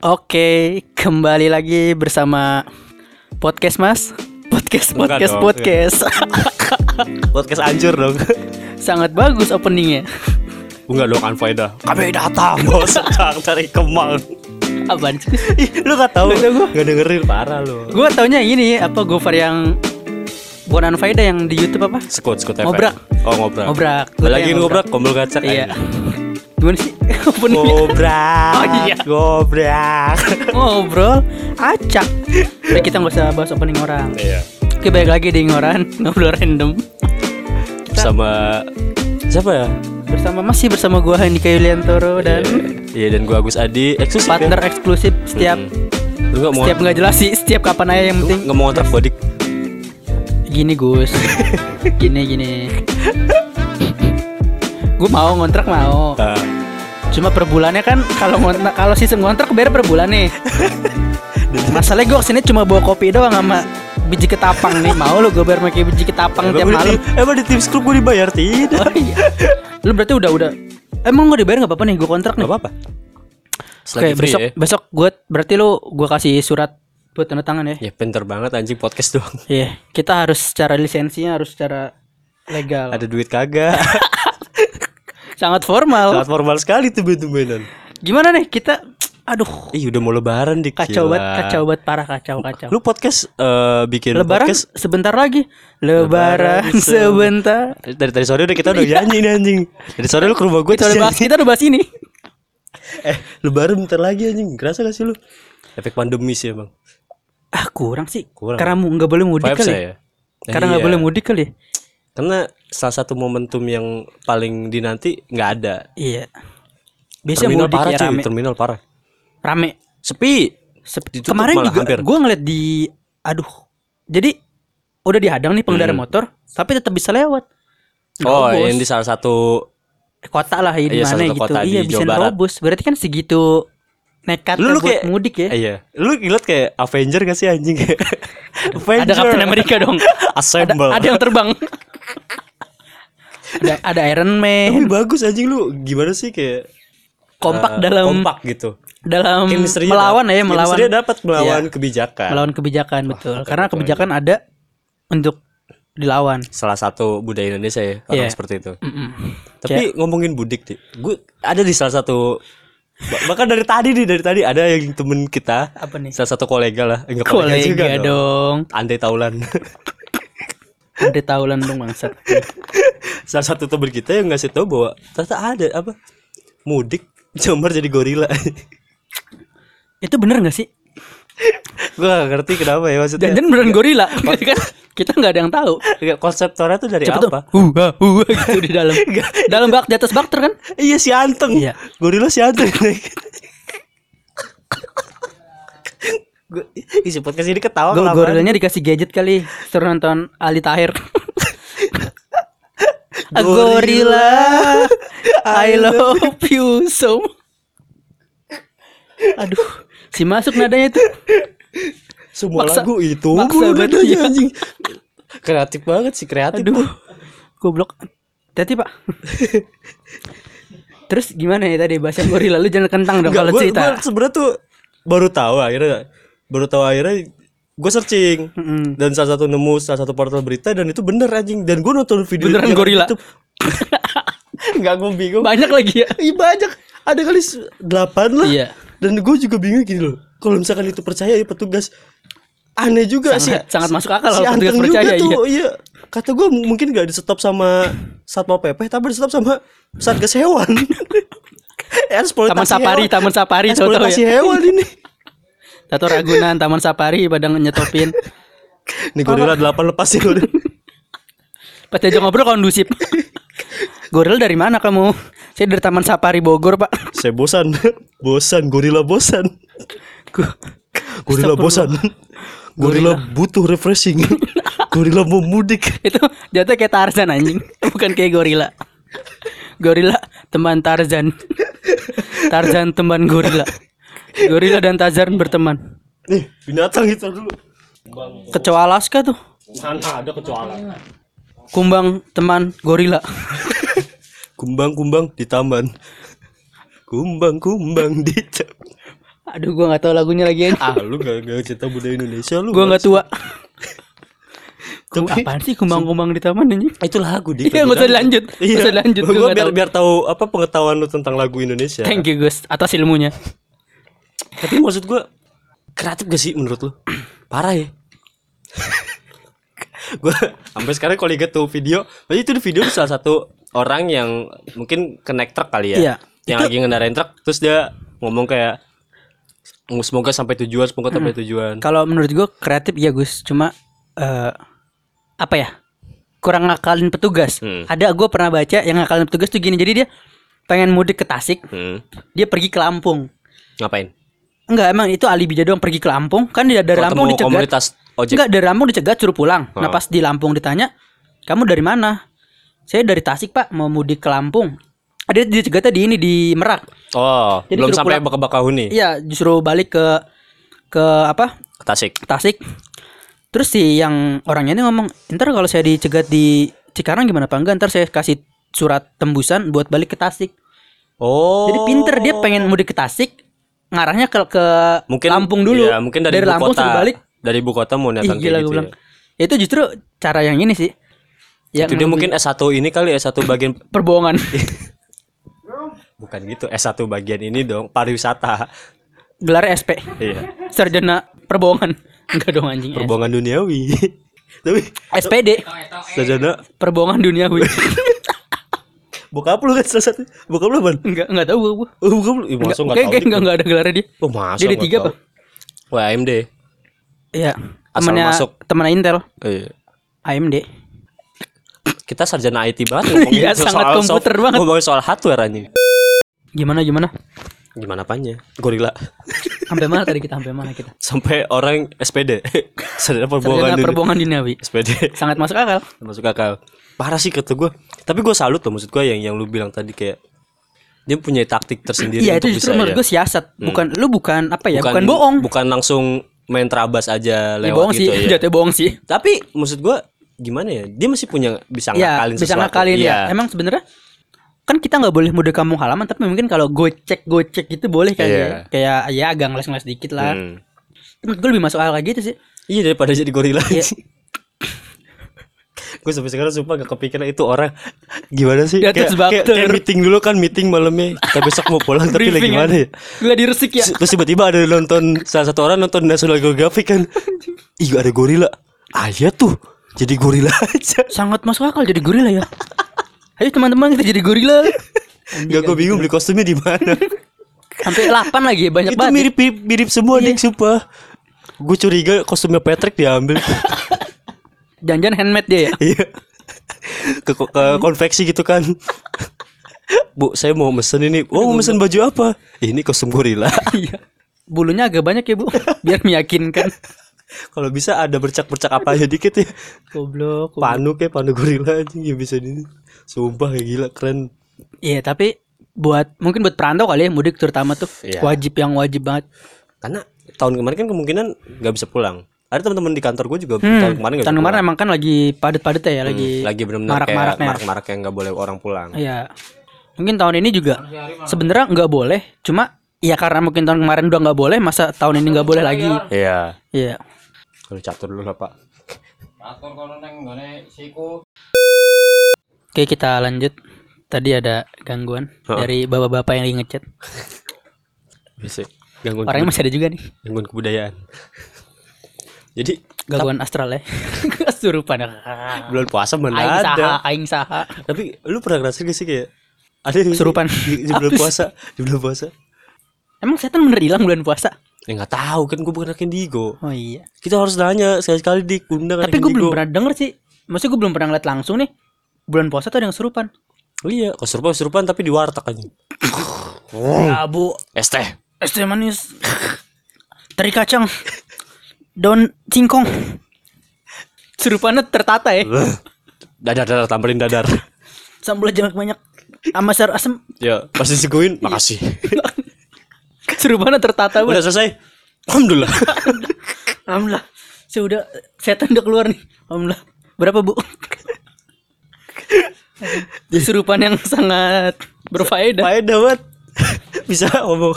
Oke, kembali lagi bersama podcast Mas. Podcast, Bukan podcast, dong, podcast. Podcast anjur dong. Sangat bagus openingnya. Enggak dong Anfaida. Kami datang bos sedang dari Kemang. Apaan sih? Ih, lu gak tahu. Gua. Gak dengerin parah lu. Gue taunya ini apa Gofar yang Bonan Faida yang di YouTube apa? Skut FM. Ngobrak. Oh, ngobrak. Ngobrak. Gua Lagi ngobrak kombol kaca. Iya. anjing. Gimana sih openingnya? Ngobrak. Oh, iya. Ngobrak. Ngobrol, acak. Udah kita nggak usah bahas opening orang. Iya. Oke, balik lagi di ngoran ngobrol random. Sama siapa ya? Bersama masih bersama gua Handika Yuliantoro dan Iya, dan gua Agus Adi eksklusif partner ya? eksklusif setiap Hmm. Lu gak mau setiap nggak jelas sih setiap kapan aja yang lu penting nggak mau kontrak bodik. gini Gus gini gini gue mau ngontrak mau Ah, cuma per bulannya kan kalau ngontrak kalau sistem ngontrak bayar per bulan nih masalahnya gue ke sini cuma bawa kopi doang sama biji ketapang nih mau lu gue bayar pakai biji ketapang tiap malam di, emang di tips group gua dibayar tidak? oh, iya. lu berarti udah udah emang gue dibayar nggak apa-apa nih gue kontrak nih Gak apa-apa. oke Selagi free besok ya. besok gue berarti lu gue kasih surat buat tanda tangan ya Ya pinter banget anjing podcast doang. Iya, kita harus secara lisensinya harus secara legal. Ada duit kagak. Sangat formal. Sangat formal sekali tuh tumben Gimana nih kita aduh Ih udah mau lebaran dik kacau banget, kacau banget parah kacau kacau. Lu podcast eh, bikin Lebaran podcast sebentar lagi. Lebaran, Lebaran se- sebentar. dari tadi sore udah kita udah nyanyi nih anjing. Dari sore lu ke rumah gue Kita udah bahas, kita udah bahas ini. Eh, lebaran bentar lagi anjing. Kerasa gak sih lu? Efek pandemi sih emang. Ah, kurang sih. Kurang. Karena mu- nggak boleh mudik Vibes kali. ya. Karena nggak iya. boleh mudik kali. Karena salah satu momentum yang paling dinanti nggak ada. Iya. Biasanya terminal mudik parah ya cuy, rame. terminal parah. Rame. Sepi. Sep- Ditutup Kemarin juga hampir. gue ngeliat di aduh. Jadi udah dihadang nih pengendara Hmm. motor, tapi tetap bisa lewat. Oh, Nerobos. yang di salah satu kota lah ya di Iya, mana gitu. kota Iya bisa nerobos. Berarti kan segitu nekat Lu- lu buat kayak- mudik ya. Eh, iya. Lu ngeliat kayak Avenger gak sih anjing? Avenger. Ada Captain America dong. ada, Assemble. ada yang terbang. ada ada Iron Tapi Man. bagus anjing lu. Gimana sih kayak Kompak eh, dalam kompak gitu. dalam Chemistry-nya melawan dapet. ya, melawan. Chemistry-nya dapat melawan Iya, kebijakan. melawan kebijakan betul. Karena kebijakan ada untuk dilawan. Salah satu budaya Indonesia ya, orang Iya. seperti itu. Mm-mm. Tapi ngomongin budik nih, gue ada di salah satu bah- bahkan dari tadi nih dari tadi ada yang temen kita Apa nih? salah satu kolega lah enggak Kolega dong. Andai Taulan Ada taulan dong bangsat. salah satu temen kita yang ngasih tahu bahwa ternyata ada apa mudik Jombar jadi gorila Itu bener gak sih? gue gak ngerti kenapa ya maksudnya Jangan beneran gorila. kan kita nggak ada yang tahu. Nggak, konseptornya tuh dari Cepet tuh. apa Huha, huha gitu di dalam. dalam bak di atas bakter kan? iya si anteng Iya. gorila si anteng gue isi podcast ini ketawa kelamaan. gorilanya dikasih gadget kali. Suruh nonton Ali Tahir. Gorilla, I love you so. Aduh, si masuk nadanya tuh. Semua Maksa- lagu itu maksa banget, iya. anjing. Kreatif banget sih kreatif. Aduh, goblok. Hati pak. Terus gimana ya tadi bahasa gorila? Lu jangan kentang dong kalau cerita. gua sebenarnya tuh baru tahu akhirnya baru tahu akhirnya gue searching Mm-mm. dan salah satu nemu salah satu portal berita dan itu bener anjing dan gue nonton video Beneran gorila? itu. Enggak gue bingung. Banyak lagi ya. Ih banyak ada kali delapan lah. Iya. Dan gue juga bingung gini loh. Kalau misalkan itu percaya ya petugas aneh juga sih. Sangat- sangat masuk akal si kalau petugas Anteng percaya, juga tuh, iya. Kata gue mungkin gak di stop sama Satpol PP tapi di stop sama Satgas Hewan. Taman Safari, hewan. Taman Safari, tahu-tahu Eksploitasi ya. hewan ini. Tato Ragunan, Taman Safari, pada nyetopin. Nih gorila delapan lepasin udah. Pas diajak ngobrol kondusif. Goril dari mana kamu? Saya dari Taman Safari Bogor, Pak. Saya bosan. bosan, gorila bosan. Go- Gorila bosan. Gorila butuh refreshing. gorila mau mudik. Itu jatuh kayak Tarzan anjing, bukan kayak gorila. Gorila teman Tarzan. Tarzan teman gorila. Gorila dan Tarzan berteman. Nih, binatang itu dulu. Kecoa Alaska tuh. Mana ada kecuali. Kumbang teman gorila. Kumbang-kumbang di taman. Kumbang-kumbang di taman. Aduh gua nggak tahu lagunya lagi. ah lu gak, gak cerita budaya Indonesia lu Gua nggak tua. Kum, Tapi- apaan sih kumbang-kumbang di taman ini? itu lagu di Iya, nggak usah dilanjut. Usah dilanjut, gua biar tahu. biar tahu apa pengetahuan lu tentang lagu Indonesia Thank you Gus atas ilmunya. Tapi maksud gua kreatif gak sih menurut lu parah ya gua sampai sekarang kalau lihat tuh video berarti itu di video salah satu orang yang mungkin connect truk kali ya Iya. yang lagi ngendarain truk terus dia ngomong kayak semoga sampai tujuan semoga sampai tujuan Kalau menurut gua kreatif ya Gus, cuma eh apa ya? Kurang ngakalin petugas. Hmm. Ada gua pernah baca yang ngakalin petugas tuh gini. Jadi dia pengen mudik ke Tasik, Hmm. dia pergi ke Lampung. ngapain Enggak, emang itu alibi dia doang pergi ke Lampung. Kan dia dari Lampung dicegat. komunitas ojek Enggak, dari Lampung dicegat suruh pulang. Nah, Oh. pas di Lampung ditanya, "Kamu dari mana?" Saya dari Tasik, Pak, mau mudik ke Lampung. Ada dicegatnya di ini di Merak. oh Jadi belum sampai pulang. Bakahuni Iya, justru balik ke ke apa? ke Tasik Tasik. Terus si yang orangnya ini ngomong, ntar kalau saya dicegat di Cikarang gimana pak? Enggak, ntar saya kasih surat tembusan buat balik ke Tasik. oh Jadi pinter dia pengen mudik ke Tasik, ngarahnya ke ke mungkin Lampung dulu. Iya, mungkin dari, ibu Lampung kota balik. dari ibu kota mau Ih, gila kayak gitu bilang. ya. Itu justru cara yang ini sih. Yang itu dia mungkin S1 ini kali S1 bagian perbohongan. bukan gitu S1 bagian ini dong pariwisata Gelar SP. iya Sarjana perbohongan. Enggak dong anjing. perbohongan duniawi tapi SPD. sarjana Perbohongan duniawi. Bokap lu kan salah satu bokap lu ban enggak enggak tahu gua. oh bokap lu Ih, Enggak, masa nggak kayak tahu enggak enggak ada gelarnya dia. oh masa Dia tiga apa? wah AMD Iya. Temannya masuk. temannya Intel. iya AMD. kita sarjana IT banget ngomongin Iya, sangat komputer banget. ngomongin soal hardware anjing Gimana gimana? gimana apanya gorila Sampai mana tadi kita sampai mana kita? sampai orang SPD sarjana perbohongan Sarjana dunia- perbohongan. SPD Sangat masuk akal. masuk akal parah sih kata gue tapi gue salut loh maksud gue yang yang lu bilang tadi kayak dia punya taktik tersendiri Iya itu justru bisa menurut ya. gue siasat. Bukan lu bukan apa ya? Bukan, bohong. bukan langsung main terabas aja Ya, lewat bohong gitu sih. ya Jatuh bohong sih. tapi maksud gue gimana ya dia masih punya bisa Iya, ngakalin bisa sesuatu ngakalin Iya. ya. Emang sebenarnya kan kita nggak boleh mudik kampung halaman tapi mungkin kalau gocek gocek itu boleh kali Iya. ya. Kayak ya agak ngeles-ngeles dikit lah. Hmm. Menurut gue lebih masuk akal kayak gitu sih. iya daripada jadi gorila Iya. gue sampai sekarang sumpah gak kepikiran itu orang gimana sih atas kayak, kayak, kayak meeting dulu kan meeting malamnya kita besok mau pulang tapi lagi Briefing mana ya Gila diresik ya. Terus tiba-tiba ada nonton salah satu orang nonton National Geographic kan. Ih ada gorila. Ah iya tuh. Jadi gorila aja. Sangat masuk akal jadi gorila ya. Ayo teman-teman kita jadi gorila. Gak gue bingung beli kostumnya di mana. Sampai 8 lagi banyak Itu banget. mirip mirip, mirip semua nih sumpah. Gue curiga kostumnya Patrick diambil. Jangan-jangan handmade dia ya. Iya. ke, ke konveksi gitu kan. Bu, saya mau mesen ini. Oh, mau mesen baju apa? Ini kostum gorila. Iya. Bulunya agak banyak ya, Bu. Biar meyakinkan. Kalau bisa ada bercak-bercak apa aja dikit ya. Goblok. Panu kayak panu gorila aja ya bisa ini. Sumpah kayak gila keren. Iya, tapi buat mungkin buat perantau kali ya mudik terutama tuh Iya. wajib yang wajib banget. Karena tahun kemarin kan kemungkinan nggak bisa pulang. Ada teman-teman di kantor gue juga Hmm, tahun kemarin tahun kemarin emang kan lagi padet-padet ya, lagi lagi benar-benar kayak marak-maraknya. marak-marak yang nggak boleh orang pulang. Iya. Mungkin tahun ini juga sebenarnya nggak boleh, cuma ya karena mungkin tahun kemarin udah nggak boleh, masa tahun ini nggak boleh lagi. Iya. Iya. Kalau catur dulu lah pak. Atur kono nang nggone siku. Oke, kita lanjut. Tadi ada gangguan Heeh. dari bapak-bapak yang lagi ngechat. Bisa. Gangguan Orangnya masih ada juga nih. gangguan kebudayaan. Jadi Gangguan astral ya. Kesurupan. bulan puasa mana Aing saha, ada. aing saha. Tapi lu pernah ngerasain gak sih kayak ada Kesurupan. di, di bulan puasa di bulan puasa? Emang setan bener hilang bulan puasa? Ya nggak tahu kan gue bukan anak indigo. Oh iya. Kita harus nanya sekali-sekali di undang Tapi gue belum pernah denger sih. Maksudnya gue belum pernah ngeliat langsung nih. Bulan puasa tuh ada yang kesurupan. Oh iya, kesurupan kesurupan tapi di warteg aja. Ya bu, Es teh. es teh manis. Teri kacang. Daun singkong. Kesurupannya tertata ya. Dadar dadar tambahin dadar. Sambal jangan banyak. Sama sayur asem. ya, pasti disuguhin. Makasih. Kesurupannya tertata Udah banget. selesai. Alhamdulillah. Alhamdulillah. Sudah setan udah keluar nih. Alhamdulillah. Berapa bu? Kesurupan yang sangat berfaedah. Faedah banget. bisa ngomong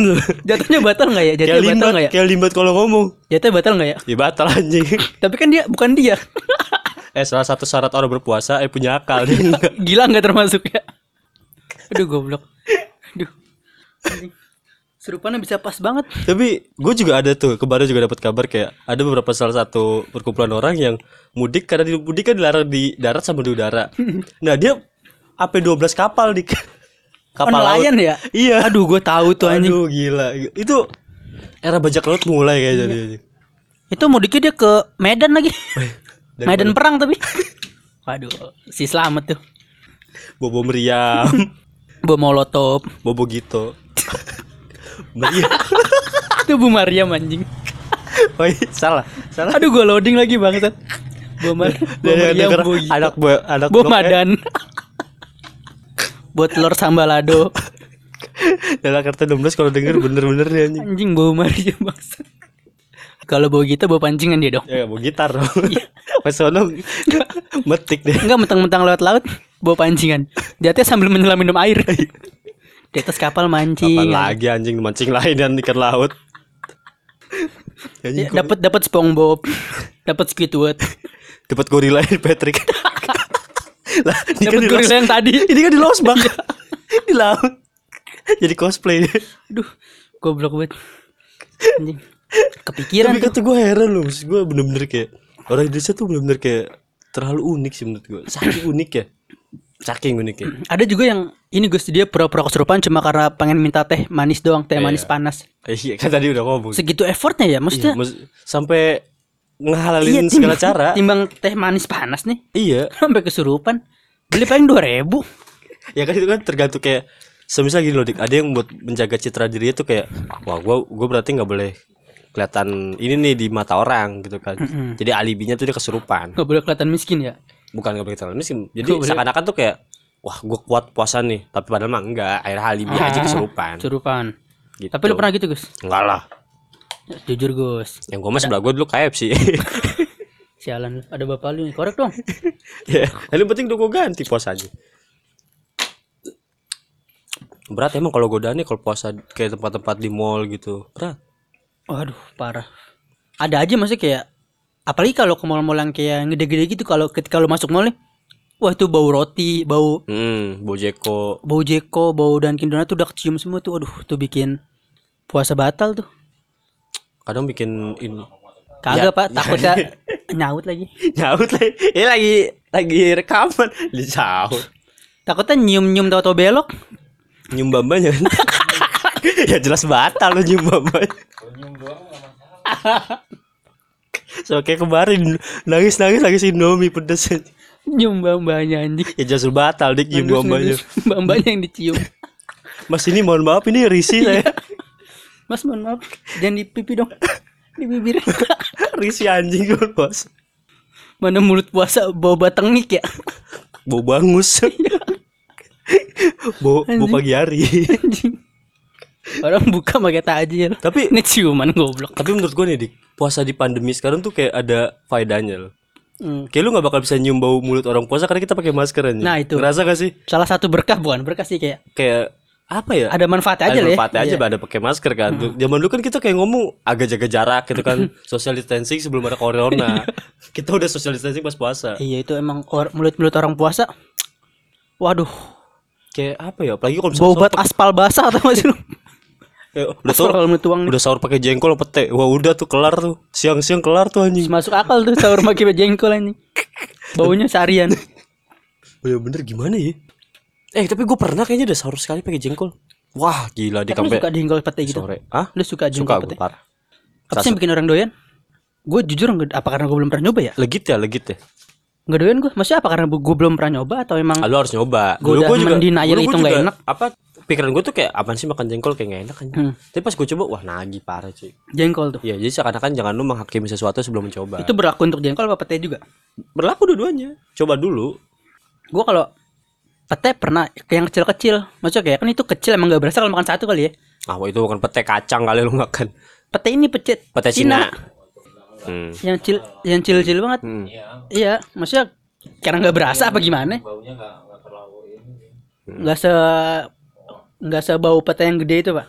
Jatuhnya batal nggak ya? kayak Jatuhnya batal nggak ya? kayak limbat kalau ngomong Jatuhnya batal nggak ya? ya batal anjing Tapi kan dia bukan dia. eh salah satu syarat orang berpuasa eh punya akal Gila nggak termasuk ya? Aduh goblok. Aduh. Anjing. Serupannya bisa pas banget. Tapi gue juga ada tuh kemarin juga dapat kabar kayak ada beberapa salah satu perkumpulan orang yang mudik karena di mudik kan dilarang di darat sama di udara. Nah dia apa 12 kapal di Oh, nelayan ya? Iya. Aduh gue tahu tuh anjing. Aduh gila. Itu era bajak laut mulai kayak jadi. anjing. Itu mudiknya dia ke Medan lagi. Medan perang tapi. Waduh, si selamat tuh. Bobo meriam, Bu Molotov. bobo gitu. meriam. Itu Bu Maria anjing. Oh iya, salah. Salah. Aduh gue loading lagi bangsat. Bu, Maria anak bu anak Bu ya. Madan. Buat telur sambalado. Dalam kartu 16 kalau denger bener-bener dia anjing. Anjing Bu Maria bangsat. Kalau bawa gitu bawa pancingan dia dong. Ya mau gitar dong. Pas sono metik deh. Enggak mentang-mentang lewat laut bawa pancingan. Dia teh sambil menyelam minum air. Di atas kapal mancing. Kapan lagi anjing mancing lain dan ikan laut. Dapat dapat SpongeBob, dapat Squidward, dapat gorila Patrick. Lah, ini kan di Los- yang tadi. Ini kan di Losbak. di laut. Jadi cosplay. Aduh, goblok banget. Anjing. Kepikiran Tapi tuh. kata gue heran loh, maksud gue bener-bener kayak orang Indonesia tuh bener-bener kayak terlalu unik sih menurut gue. Saking unik ya. Saking unik ya. Ada juga yang ini Gus dia pura-pura kesurupan cuma karena pengen minta teh manis doang, teh Iya. manis panas. Eh, iya kan tadi udah ngomong. Segitu effortnya ya, Iya, maksudnya. maksud- sampai ngehalalin Iya, segala cara. Timbang teh manis panas nih, Iya. sampai kesurupan. Beli paling 2000 ya kan itu kan tergantung kayak semisal gini loh dik ada yang buat menjaga citra dirinya tuh kayak wah gua gua berarti nggak boleh kelihatan ini nih di mata orang gitu kan jadi alibinya tuh dia kesurupan Gak boleh kelihatan miskin ya. bukan nggak boleh kelihatan miskin jadi Nggak seakan-akan tuh kayak wah gua kuat puasa nih tapi padahal mah enggak akhirnya alibi aja kesurupan Kesurupan. gitu. Tapi lu pernah gitu, Gus? enggak lah Jujur, Gus. yang gua mah sebelah gua dulu KFC Sialan. Ada bapak lu. Korek dong. ya yang penting udah gua ganti puasanya berat emang kalau godaannya kalau puasa kayak tempat-tempat di mall gitu berat Waduh, parah. Ada aja maksudnya kayak apalagi kalau ke mall-mall yang kayak gede-gede gitu kalau ketika lu masuk mall nih, wah itu bau roti, bau hmm bojeko bau jeko, bau Dunkin Donat tuh udah kecium semua tuh. Aduh, tuh bikin puasa batal tuh. Kadang bikin ini Kagak, Ya, Pak, takutnya nyaut lagi. nyaut lagi. Ini lagi lagi rekaman. Disaut Takutnya nyium-nyium tahu-tahu belok. nyium bambanya. Ya jelas batal lo nyium bambanya. So kayak kemarin nangis nangis lagi si Indomie pedes. Nyium bambanya anjing. ya jelas batal dik nyium bambanya. Bambanya yang dicium. mas ini mohon maaf ini risi saya Mas mohon maaf, jangan di pipi dong. Di bibir. risi anjing gue bos Mana mulut puasa bau batang nik ya. bau bangus bau bau pagi hari Anjing. Orang buka pakai takjil. tapi Ini ciuman goblok. tapi menurut gue nih dik puasa di pandemi sekarang tuh kayak ada faedahnya loh Hmm. Kayak lu gak bakal bisa nyium bau mulut orang puasa karena kita pakai masker aja. Nah, itu. Ngerasa gak sih? Salah satu berkah bukan berkah sih kayak Kayak apa ya? ada manfaatnya aja ada lah ya. manfaatnya aja Iya. Hmm. ada pakai masker kan. Tuh, Zaman dulu kan kita kayak ngomong agak jaga jarak gitu kan, social distancing sebelum ada corona. kita udah social distancing pas puasa. Iya itu emang or- mulut-mulut orang puasa. Waduh, Kayak apa ya? Apalagi kalau bau misalnya bat aspal basah atau masih lu? kayak udah sahur, kalau tuang udah sahur pakai jengkol pete. Wah, udah tuh kelar tuh. Siang-siang kelar tuh anjing. Masuk akal tuh sahur pakai jengkol anjing. Baunya seharian. Bener-bener gimana ya? Eh, tapi gue pernah kayaknya udah sahur sekali pakai jengkol. Wah, gila di Tapi lu suka jengkol pete gitu. sore. Ah? Lu suka Suka jengkol gue pete? parah. Apa sih yang bikin orang doyan? Gue jujur apa karena gue belum pernah nyoba ya? Legit ya, legit ya. Nggak doyan gue. Maksudnya apa karena gue belum pernah nyoba atau emang Ah, lu harus nyoba. Gua udah mendenial dulu itu gua nggak juga- enak. Apa pikiran gue tuh kayak apaan sih makan jengkol kayak gak enak kan. Hmm. Tapi pas gue coba wah nagih parah cuy. jengkol tuh? Iya, jadi seakan-akan jangan lu menghakimi sesuatu sebelum mencoba. Itu berlaku untuk jengkol apa pete juga? berlaku dua-duanya. Coba dulu. Gue kalau pete pernah yang kecil-kecil. Maksudnya kayak kan itu kecil emang gak berasa kalau makan satu kali ya. Ah, wah, itu bukan pete kacang kali lu makan. Pete ini pecet Pete Cina. Hmm. yang cil yang cil-cil banget. Hmm. Iya, maksudnya karena nggak berasa apa gimana? Baunya nggak nggak terlalu ini. Nggak se nggak sebau pete yang gede itu pak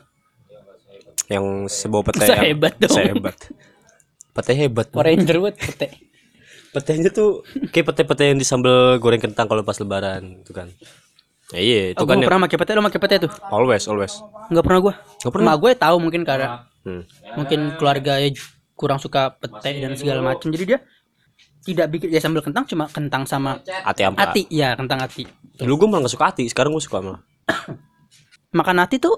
Yang sebawa pete Sehebat dong. Sehebat. Pete hebat. Power Ranger buat pete Petenya tuh kayak pete-pete yang di sambal goreng kentang kalau pas lebaran itu kan. Ya, iya, itu oh, kan gue yang pernah pakai pete lo pakai pete tuh always always. nggak pernah gue Nggak pernah? Emak gue tahu mungkin karena Hmm. mungkin keluarga kurang suka pete dan segala macam jadi dia tidak bikin ya sambal kentang cuma kentang sama Ati ampa. ati ya kentang ati Dulu gue malah gak suka ati, sekarang gue suka malah. makan ati tuh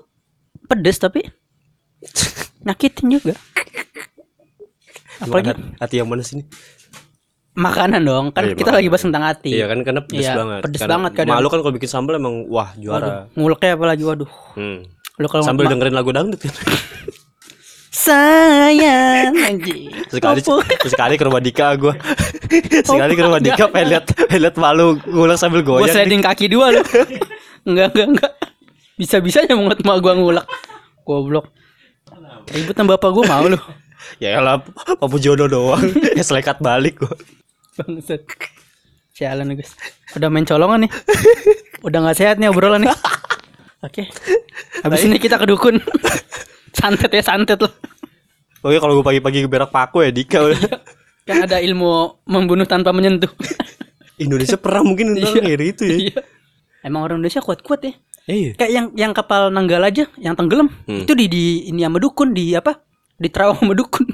pedes tapi nyakitin juga apalagi ati yang mana sini? Makanan dong. Kan Iya, kita makanan. lagi bahas tentang ati Iya kan karena pedes Iya, banget. pedes Karena banget kadang. Malu kan kalau bikin sambal emang wah juara. nguleknya apalagi waduh. Hmm. lu kalau Sambil dengerin lagu dangdut kan. sayang anjing. Sekali Opo. sekali ke rumah Dika gue sekali ke rumah Dika pengen lihat pengen lihat malu ngulang sambil gua goyang sliding kaki dua lu. Enggak enggak enggak. Bisa bisanya mau mak gua ngulek. Goblok. Ribut sama bapak gua mau lu ya elah Papu Jono doang. Ya selekat balik gue Bangsat. Sialan nih, guys. Udah main colongan nih. Udah nggak sehat nih obrolan nih. Oke. Habis ini kita ke dukun. santet ya santet loh. Pokoknya kalau gue pagi-pagi berak paku ya Dika udah. Kan ada ilmu membunuh tanpa menyentuh. Indonesia perang mungkin Iya. orang ngiri itu ya Iya. Emang orang Indonesia kuat-kuat ya. iya Kayak yang yang kapal Nanggala aja yang tenggelam. Hmm. Itu di di ini sama dukun di apa? Di terawang sama dukun.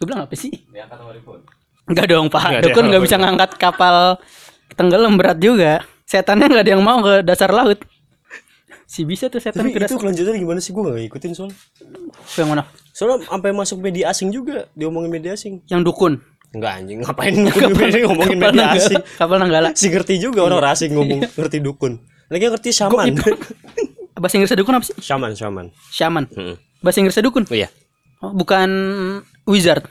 Gue bilang apa sih? Diangkat sama Ribut. Enggak dong, Pak. Ada dukun nggak bisa ngangkat kapal tenggelam berat juga. Setannya nggak ada yang mau ke dasar laut. Si bisa tuh setan tapi ke itu dasar. kelanjutan gimana sih gue gak ngikutin soalnya Yang mana? soalnya sampai masuk media asing juga diomongin media asing Yang dukun. Enggak anjing ngapain ngomongin, ngomongin kapal media Nanggala. asing Kapal Nanggala. si ngerti juga orang asing ngomong ngerti dukun lagi ngerti shaman Bahasa Inggrisnya dukun apa sih? shaman shaman Shaman. Hmm. Bahasa Inggrisnya dukun. oh iya Oh, bukan wizard.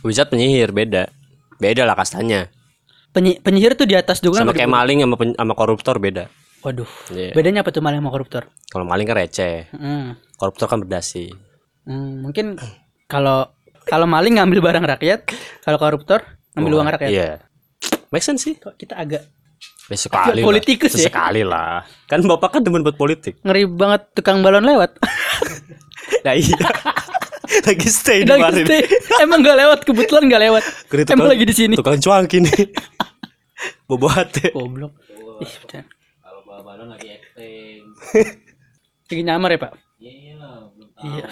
Wizard penyihir beda. Beda lah kastanya. Penyi- penyihir tuh di atas dukun. Sama kayak maling sama sama koruptor beda. Waduh. Iya. Bedanya apa tuh maling sama koruptor? Kalau maling kan receh, Hmm. koruptor kan berdasi. Hmm, mungkin kalau kalau maling ngambil barang rakyat, kalau koruptor ngambil uang rakyat. Iya. Make sense sih. Kok kita agak sekali Politikus lah. ya? Sekali lah. Kan bapak kan demen buat politik. ngeri banget tukang balon lewat. Nah iya. lagi stay di Lagi stay. Emang gak lewat, kebetulan gak lewat. Kira Emang tukang- lagi di sini. Tukang cuangki nih. Bobo hati. Goblok. Ih, bener. Kalau bawa lagi acting. Lagi nyamar ya, Pak? Iya iyalah, belum tahu. Iya.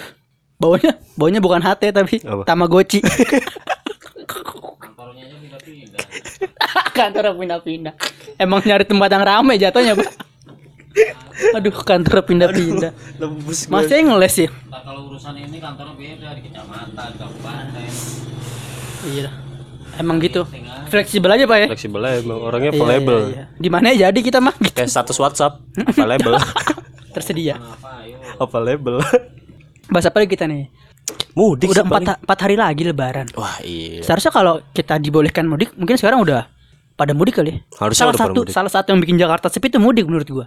Baunya, baunya bukan hati tapi Apa? Tamagotchi. Kantornya aja pindah-pindah. kantor pindah-pindah. Emang nyari tempat yang ramai jatuhnya, Pak. Aduh, kantor pindah-pindah. Masih ngeles ya? Ntar kalau urusan ini kantornya beda di kecamatan, di kabupaten. Iya. Emang gitu. Fleksibel aja, Pak ya. Fleksibel aja emang orangnya Iya, available. iya, iya. Di mana ya jadi kita mah gitu. Kayak status WhatsApp available. tersedia. Apa ayo? available. Bahas apa lagi kita nih? Mudik Udah empat, empat hari lagi lebaran. Wah iya. Seharusnya kalau kita dibolehkan mudik, mungkin sekarang udah pada mudik kali ya. Harusnya salah satu mudik. salah satu yang bikin Jakarta sepi itu mudik menurut gua.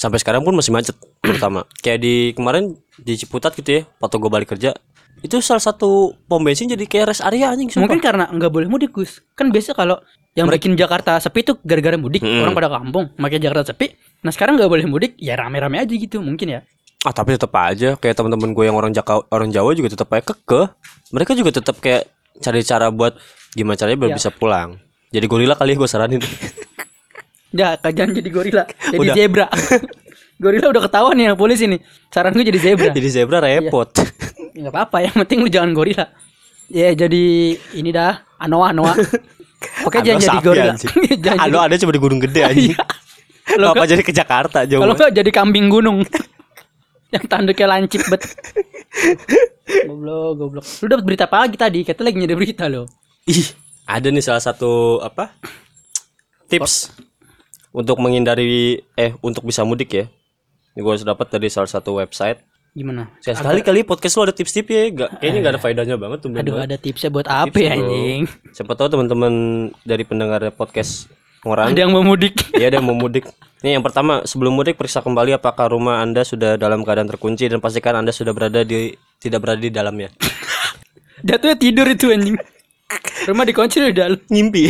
Sampai sekarang pun masih macet terutama. Kayak di kemarin di Ciputat gitu ya, waktu gue balik kerja. Itu salah satu pom bensin jadi kayak rest area anjing sumpah. Mungkin karena nggak boleh mudik, Gus. Kan biasa kalau yang bikin Jakarta sepi itu gara-gara mudik, Mm-mm. orang pada kampung, makanya Jakarta sepi. Nah, sekarang nggak boleh mudik, ya rame-rame aja gitu, mungkin ya. Ah tapi tetap aja kayak teman-teman gue yang orang Jaka, orang Jawa juga tetap aja kekeh. Mereka juga tetap kayak cari cara buat gimana caranya biar Ya. bisa pulang. Jadi gorila kali ya gue saranin. Ya, jangan jadi gorila, jadi Udah. zebra. gorila udah ketahuan nih yang polisi nih. Saran gue jadi zebra. jadi zebra repot. Nggak apa-apa, yang penting lu jangan gorila. Ya, jadi ini dah Anoa Anoa. Oke, jangan jadi gorila. jangan Ano jadi ada cuma di Gunung Gede anjing. Kalau Apa nggak- jadi ke Jakarta jauh. Kalau enggak jadi kambing gunung. yang tanduknya lancip bet. goblok, goblok. Lu dapat berita apa lagi tadi? Kita lagi nyari berita lo. Ih, ada nih salah satu apa? Tips untuk menghindari eh untuk bisa mudik ya. Ini gue dapat dari salah satu website. Gimana? Sekali sekali kali podcast lu ada tips-tips ya, gak, kayaknya gak ada faedahnya banget tuh. Aduh, ada tipsnya buat apa ya anjing? Siapa tahu teman-teman dari pendengar podcast Ngoran, Ada yang mau mudik. ya ada yang mau mudik. Nih yang pertama, sebelum mudik periksa kembali apakah rumah Anda sudah dalam keadaan terkunci dan pastikan Anda sudah berada di tidak berada di dalamnya. Jatuhnya tidur itu anjing. Rumah dikunci di dalam. Ngimpi.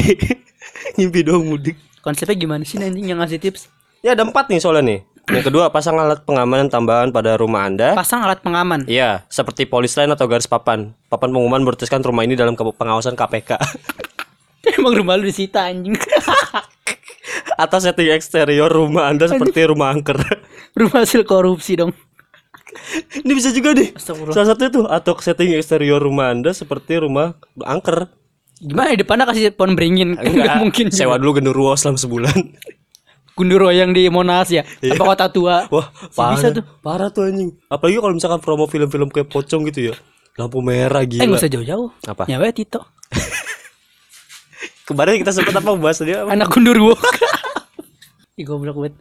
Ngimpi doang mudik. Konsepnya gimana sih anjing yang ngasih tips? Ya ada empat nih soalnya nih. Yang kedua, pasang alat pengamanan tambahan pada rumah Anda. Pasang alat pengaman. Iya, seperti polis lain atau garis papan. Papan pengumuman bertuliskan rumah ini dalam pengawasan KPK. Emang rumah lu disita anjing. atau setting eksterior rumah Anda seperti rumah angker. rumah hasil korupsi dong. ini bisa juga nih. Salah satu itu atau setting eksterior rumah Anda seperti rumah angker. Gimana di depannya kasih pohon beringin? Kan nggak mungkin. Sewa dulu genderuwo selama sebulan. Gunduro yang di Monas ya. Apa kota tua? Wah, Si parah. bisa tuh. Parah tuh anjing. Apalagi kalau misalkan promo film-film kayak pocong gitu ya. Lampu merah gila. Eh nggak usah jauh-jauh. Apa? Nyawa Tito. Kemarin kita sempat apa bahas dia? apa? Anak Gundurwo. Ih goblok banget.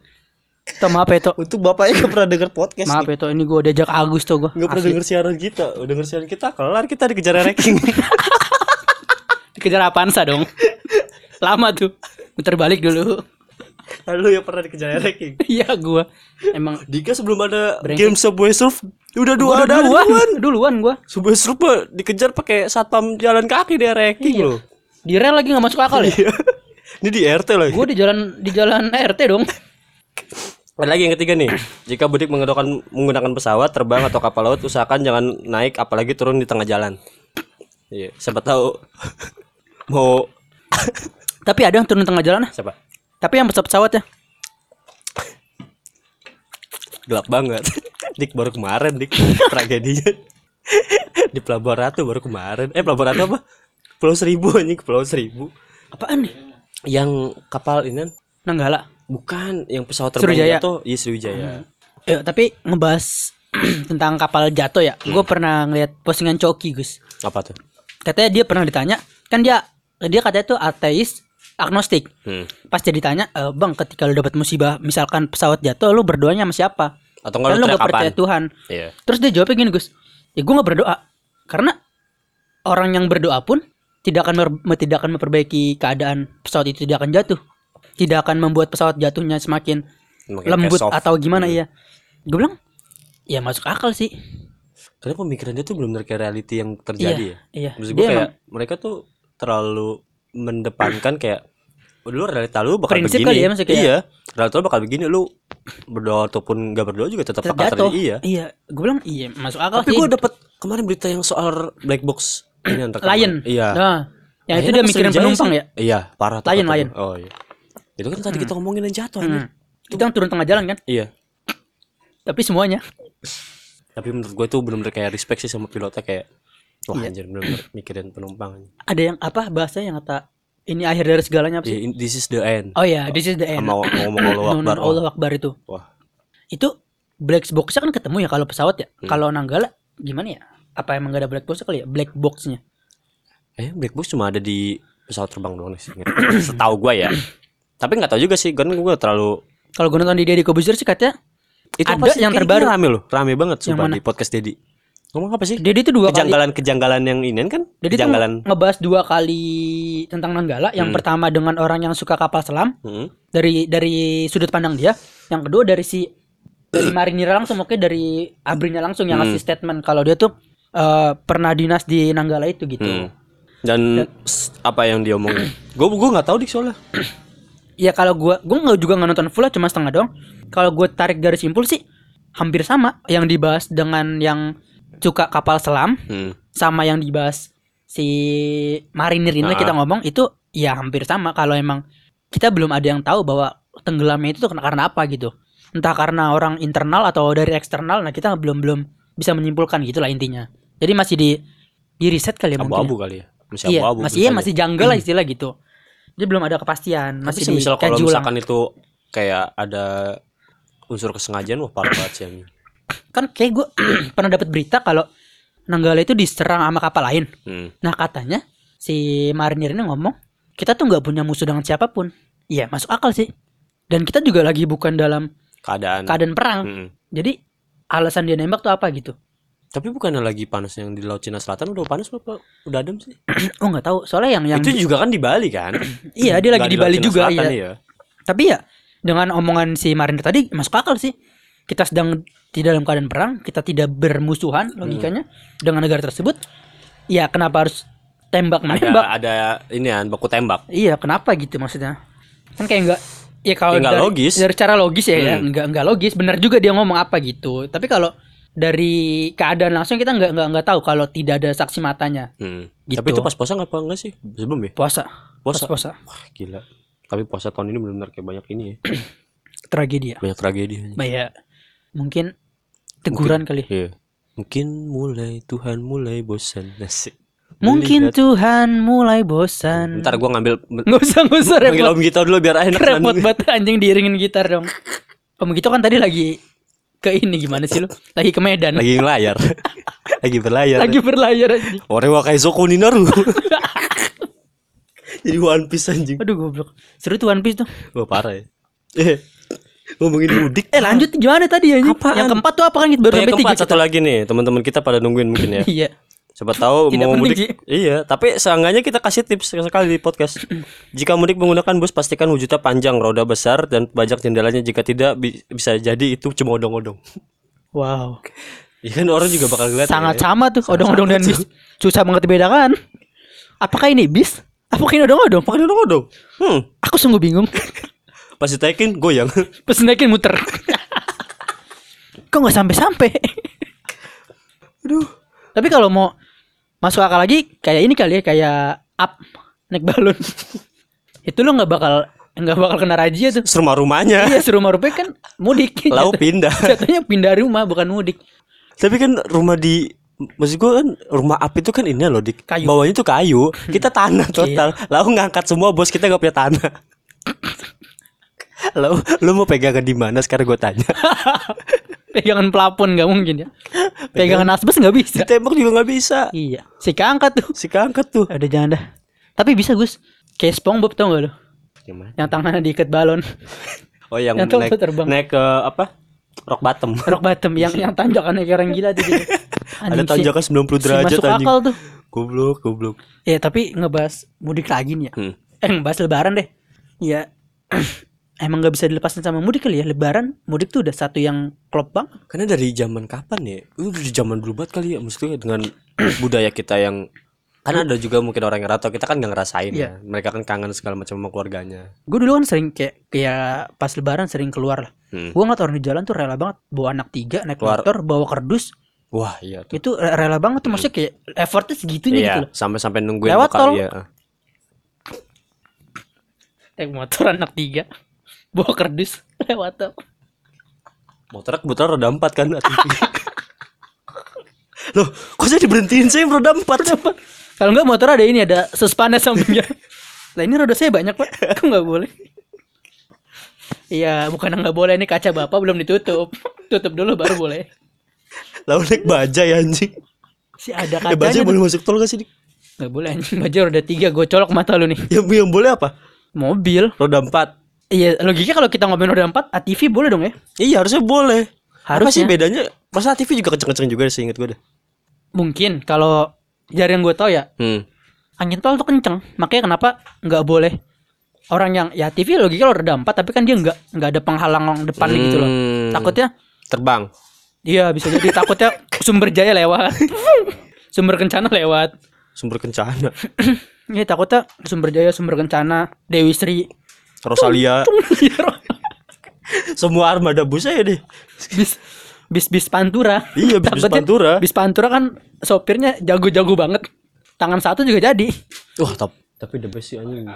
Toh maaf ya. Untuk bapaknya gak pernah denger podcast Maaf ya. Ini gue diajak Agus tuh gue. Gak pernah denger siaran kita Udah denger siaran kita Kelar kita dikejar ranking Dikejar apaan sa dong? Lama tuh. Muter balik dulu. Lu yang pernah dikejar ranking Iya gue. Emang Dika sebelum ada Brengsek. game Subway Surf Udah dua Gua ada duluan, duluan duluan gue. Subway Surf mah dikejar pakai satpam jalan kaki dia ranking Iya. loh Di rel lagi nggak masuk akal ya? Iya. Ini di RT lagi gue di jalan di jalan RT dong. Ada lagi yang ketiga nih Jika mudik menggunakan, menggunakan pesawat, terbang atau kapal laut Usahakan jangan naik apalagi turun di tengah jalan Iya Siapa tahu Mau Tapi ada yang turun tengah jalan. ah. Siapa? Tapi yang pesawat pesawat ya. gelap banget dik baru kemarin dik tragedinya di pelabuhan ratu baru kemarin eh pelabuhan ratu apa pulau seribu anjing pulau seribu Apaan nih? yang kapal ini kan? Nanggala. bukan yang pesawat terbang Sriwijaya. jatuh iya Sriwijaya Ya, tapi ngebahas tentang kapal jatuh ya. Gue pernah ngeliat postingan Coki, Gus. apa tuh Katanya dia pernah ditanya, kan dia dia katanya tuh ateis, agnostik. hmm. Pas dia ditanya, e, "Bang, ketika lu dapat musibah, misalkan pesawat jatuh, lu berdoanya sama siapa?" atau enggak Kan lu lu teriak gak percaya Tuhan. iya Terus dia jawabnya gini, Gus. Ya gue gak berdoa. Karena orang yang berdoa pun tidak akan tidak akan memperbaiki keadaan pesawat itu tidak akan jatuh. Tidak akan membuat pesawat jatuhnya semakin Makin lembut atau gimana ya. Gue bilang, ya masuk akal sih. karena pemikiran dia tuh belum kayak reality yang terjadi ya Iya. Maksud Dia gue kayak emang mereka tuh terlalu mendepankan kayak "Oh, lu realita lu bakal Prinsip begini kali ya, kayak- iya realita lu bakal begini lu berdoa ataupun gak berdoa juga tetap bakal terjadi iya Iya. Gue bilang, iya masuk akal Tapi sih. gue dapet kemarin berita yang soal black box ini. Lion. Iya. Nah, yang itu dia mikirin penumpang ya. Iya, parah. tuh Lion, Lion. Oh iya. Itu kan tadi kita ngomongin yang jatuh. Hmm. Itu yang turun tengah jalan kan? Iya. Tapi semuanya. Tapi menurut gue itu benar-benar kayak respect sih sama pilotnya kayak wah Iya. anjir benar-benar mikirin penumpang. Ada yang apa bahasa yang kata ini akhir dari segalanya apa sih? in- this is the end. Oh ya, this is the end. Sama ngomong Allah No, no, Akbar. Allah Akbar itu. Wah. Itu black boxnya kan ketemu ya kalau pesawat ya. Hmm. Kalau Nanggala gimana ya? Apa emang gak ada black box kali ya? Black boxnya. Eh, black box cuma ada di pesawat terbang doang sih. Setahu gue ya. Tapi nggak tahu juga sih, kan gue terlalu Kalau gue nonton di Deddy Kobuzer sih katanya itu Ada apa sih? yang terbaru. rame loh, rame banget sumpah di podcast Dedi. Ngomong apa sih? Deddy itu dua kali. Kejanggalan-kejanggalan yang ini kan? Tuh Kejanggalan. nge- ngebahas dua kali tentang Nanggala. Yang Hmm. pertama dengan orang yang suka kapal selam Hmm. dari dari sudut pandang dia. Yang kedua dari si dari marinir langsung, oke dari abrinya langsung yang Hmm. ngasih statement kalau dia tuh eh, pernah dinas di Nanggala itu gitu. Hmm. Dan s- apa yang dia omongin? Gue gue nggak tahu dik soalnya. Ya kalau gua gua nggak juga nggak nonton full lah, cuma setengah doang. Kalau gue tarik garis simpul sih hampir sama yang dibahas dengan yang suka kapal selam Hmm. sama yang dibahas si marinir ini Ah. kita ngomong itu ya hampir sama kalau emang kita belum ada yang tahu bahwa tenggelamnya itu tuh karena apa gitu. Entah karena orang internal atau dari eksternal nah kita belum belum bisa menyimpulkan gitulah intinya. Jadi masih di di riset kali ya mungkin. Abu-abu kali ya. Masih Iya, abu-abu. masih iya masih janggal lah istilah gitu. Jadi belum ada kepastian, Tapi masih sih misal kalau ulang. misalkan itu kayak ada unsur kesengajaan wah parah banget sih. Kan kayak gue pernah dapat berita kalau Nanggala itu diserang sama kapal lain. Hmm. Nah katanya si marinir ini ngomong kita tuh nggak punya musuh dengan siapa pun. Iya masuk akal sih. Dan kita juga lagi bukan dalam Keadaan. keadaan perang. Hmm. Jadi alasan dia nembak tuh apa gitu? Tapi bukannya lagi panas yang di Laut Cina Selatan udah panas apa udah adem sih? oh nggak tahu. Soalnya yang yang itu juga kan di Bali kan? iya dia lagi di Laut Bali Cina juga Selatan, iya. iya. Tapi ya dengan omongan si marinir tadi masuk akal sih. Kita sedang tidak dalam keadaan perang, kita tidak bermusuhan logikanya dengan negara tersebut. Ya kenapa harus tembak Ada menembak? ada ini kan baku tembak. Iya kenapa gitu maksudnya? Kan kayak nggak Ya kalau Ya, nggak dari, logis. dari cara logis ya, ya Hmm. nggak nggak logis. Benar juga dia ngomong apa gitu. Tapi kalau dari keadaan langsung kita nggak nggak nggak tahu kalau tidak ada saksi matanya. Hmm. Gitu. Tapi itu pas puasa apa enggak sih? Sebelum ya? Puasa, Puasa. Pas puasa, Wah, gila. Tapi puasa tahun ini benar-benar kayak banyak ini ya. tragedi ya. Banyak tragedi. aja. Mungkin teguran kali. Iya. Mungkin mulai Tuhan mulai bosan. Nasib. Mungkin Tuhan mulai bosan. Ntar gua ngambil Nggak usah nggak usah Panggil repot. Om Gito dulu biar enak Repot banget anjing diiringin gitar dong. Om Gito kan tadi lagi ke ini gimana sih lu? Lagi ke Medan. Lagi, Lagi ngelayar. Lagi berlayar. berlayar anjing. Orang wa kayak Zoko Ninaru. Jadi One Piece anjing. Aduh goblok. Seru tuh One Piece tuh. Wah parah ya. Ngomongin mudik. Eh lanjut gimana tadi ya? Apaan? Yang keempat tuh apa kan kita baru sampai tiga keempat satu lagi nih, teman-teman kita pada nungguin mungkin ya. Iya. Siapa tahu Tidak mau penting, mudik. Ji. Iya, tapi seenggaknya kita kasih tips sekali di podcast. jika mudik menggunakan bus pastikan wujudnya panjang, roda besar dan banyak jendelanya. Jika tidak bi- bisa jadi itu cuma odong-odong. Wow. Iya kan orang juga bakal ngeliat. Sangat ya. sama tuh odong-odong dan bis. Susah banget dibedakan. Apakah ini bis? Apakah ini odong-odong? Pakai odong-odong. Hmm, Aku sungguh bingung. pas ditaikin goyang. Pas naikin muter. Kok nggak sampai-sampai? Aduh. Tapi kalau mau masuk akal lagi kayak ini kali ya kayak up naik balon. Itu lo nggak bakal nggak bakal kena razia tuh. Serumah rumahnya. iya, suruh rumah kan mudik. Lalu pindah. Jatuhnya pindah rumah bukan mudik. Tapi kan rumah di Maksud gua kan rumah api itu kan ini loh di Kayu. bawahnya tuh kayu, kita tanah total. Lalu ngangkat semua bos kita gak punya tanah. Lalu lu mau pegangan di mana sekarang gue tanya. Pegangan plafon nggak mungkin ya. Pegangan asbes nggak bisa. Ditembak juga nggak bisa. Iya. Si keangkat tuh. Si keangkat tuh. Ada jangan dah. Tapi bisa Gus. Kayak SpongeBob tau gak lo? Gimana? Yang tangannya diikat balon. Oh yang, Yang naik, terbang. naik ke apa? Rock bottom. Rock bottom yang yang tanjakannya kayak orang gila tuh gitu. Ada tanjakan 90 si- si derajat masuk anjing. akal tuh. Goblok, goblok. Ya tapi ngebahas mudik lagi nih ya. Hmm. Eh ngebahas lebaran deh. Ya emang nggak bisa dilepasin sama mudik kali ya. Lebaran mudik tuh udah satu yang klop bang. Karena dari zaman kapan ya? Itu dari zaman dulu banget kali ya. Maksudnya dengan budaya kita yang karena ada juga mungkin orang yang rata kita kan nggak ngerasain Iya. ya. Mereka kan kangen segala macam sama keluarganya. Gue dulu kan sering kayak kayak pas lebaran sering keluar lah. Hmm. Gue ngeliat orang di jalan tuh rela banget bawa anak tiga naik Keluar. motor bawa kerdus Wah, iya tuh. itu re- rela banget tuh maksudnya kayak effortnya segitunya gitu Iya, loh. sampai-sampai nungguin Lewat tol. iya. Naik motor anak tiga bawa kerdus lewat tuh. Motornya kebetulan roda empat kan ATV. Loh, kok saya diberhentiin saya roda empat? Kalau enggak motor ada ini ada suspennya sampingnya. Nah ini roda saya banyak pak, kok nggak boleh? Iya, bukan nggak boleh ini kaca bapak belum ditutup, tutup dulu baru boleh. Lalu naik bajai anjing. Si ada Eh bajai kacanya boleh masuk tol gak sih? Nggak boleh anjing, baju roda tiga, gue colok mata lu nih. Yang, yang boleh apa? Mobil. Roda empat. Iya, logiknya kalau kita ngomongin roda empat, ATV boleh dong ya? Iya harusnya boleh. Apa sih Harusnya. bedanya? Masa TV juga kenceng-kenceng juga sih inget gue deh. Mungkin kalau dari yang gue tahu ya, Hmm. angin tol tuh kenceng, makanya kenapa nggak boleh orang yang ya TV logika lo roda empat, tapi kan dia nggak nggak ada penghalang depan gitu loh. Hmm. Takutnya terbang. Iya bisa jadi takutnya sumber jaya lewat Sumber kencana lewat Sumber kencana. Ini takutnya sumber jaya sumber kencana Dewi Sri Rosalia. Semua armada bus aja deh. bis bis bis pantura Iya, bis- bis Pantura. bis pantura kan sopirnya jago-jago banget tangan satu juga jadi Wah, tapi tapi the best sih anjing.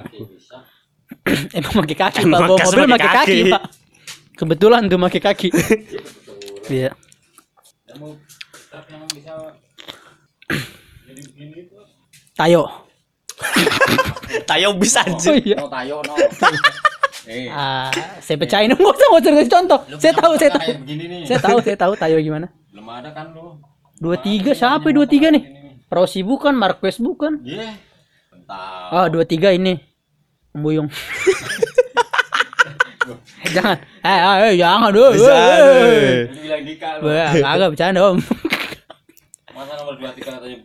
emang pakai kaki pak Emang bawa mobil pakai kaki. pak kebetulan tuh pakai kaki iya tayo Tayo bis oh anjing. iya No tayo no. Eh. ah saya pecahin nggak usah nggak usah kasih contoh saya tahu saya tahu Kayak begini nih. saya tahu saya tahu tayo gimana Belum ada kan lu. dua tiga siapa dua tiga nih Rossi bukan Marquez bukan Iya. Bentar. oh dua tiga ini Buyung jangan eh eh, eh jangan dulu Bisa, eh. Lu bilang Dika agak bercanda om Masa nomor 23 katanya pembuyung katanya.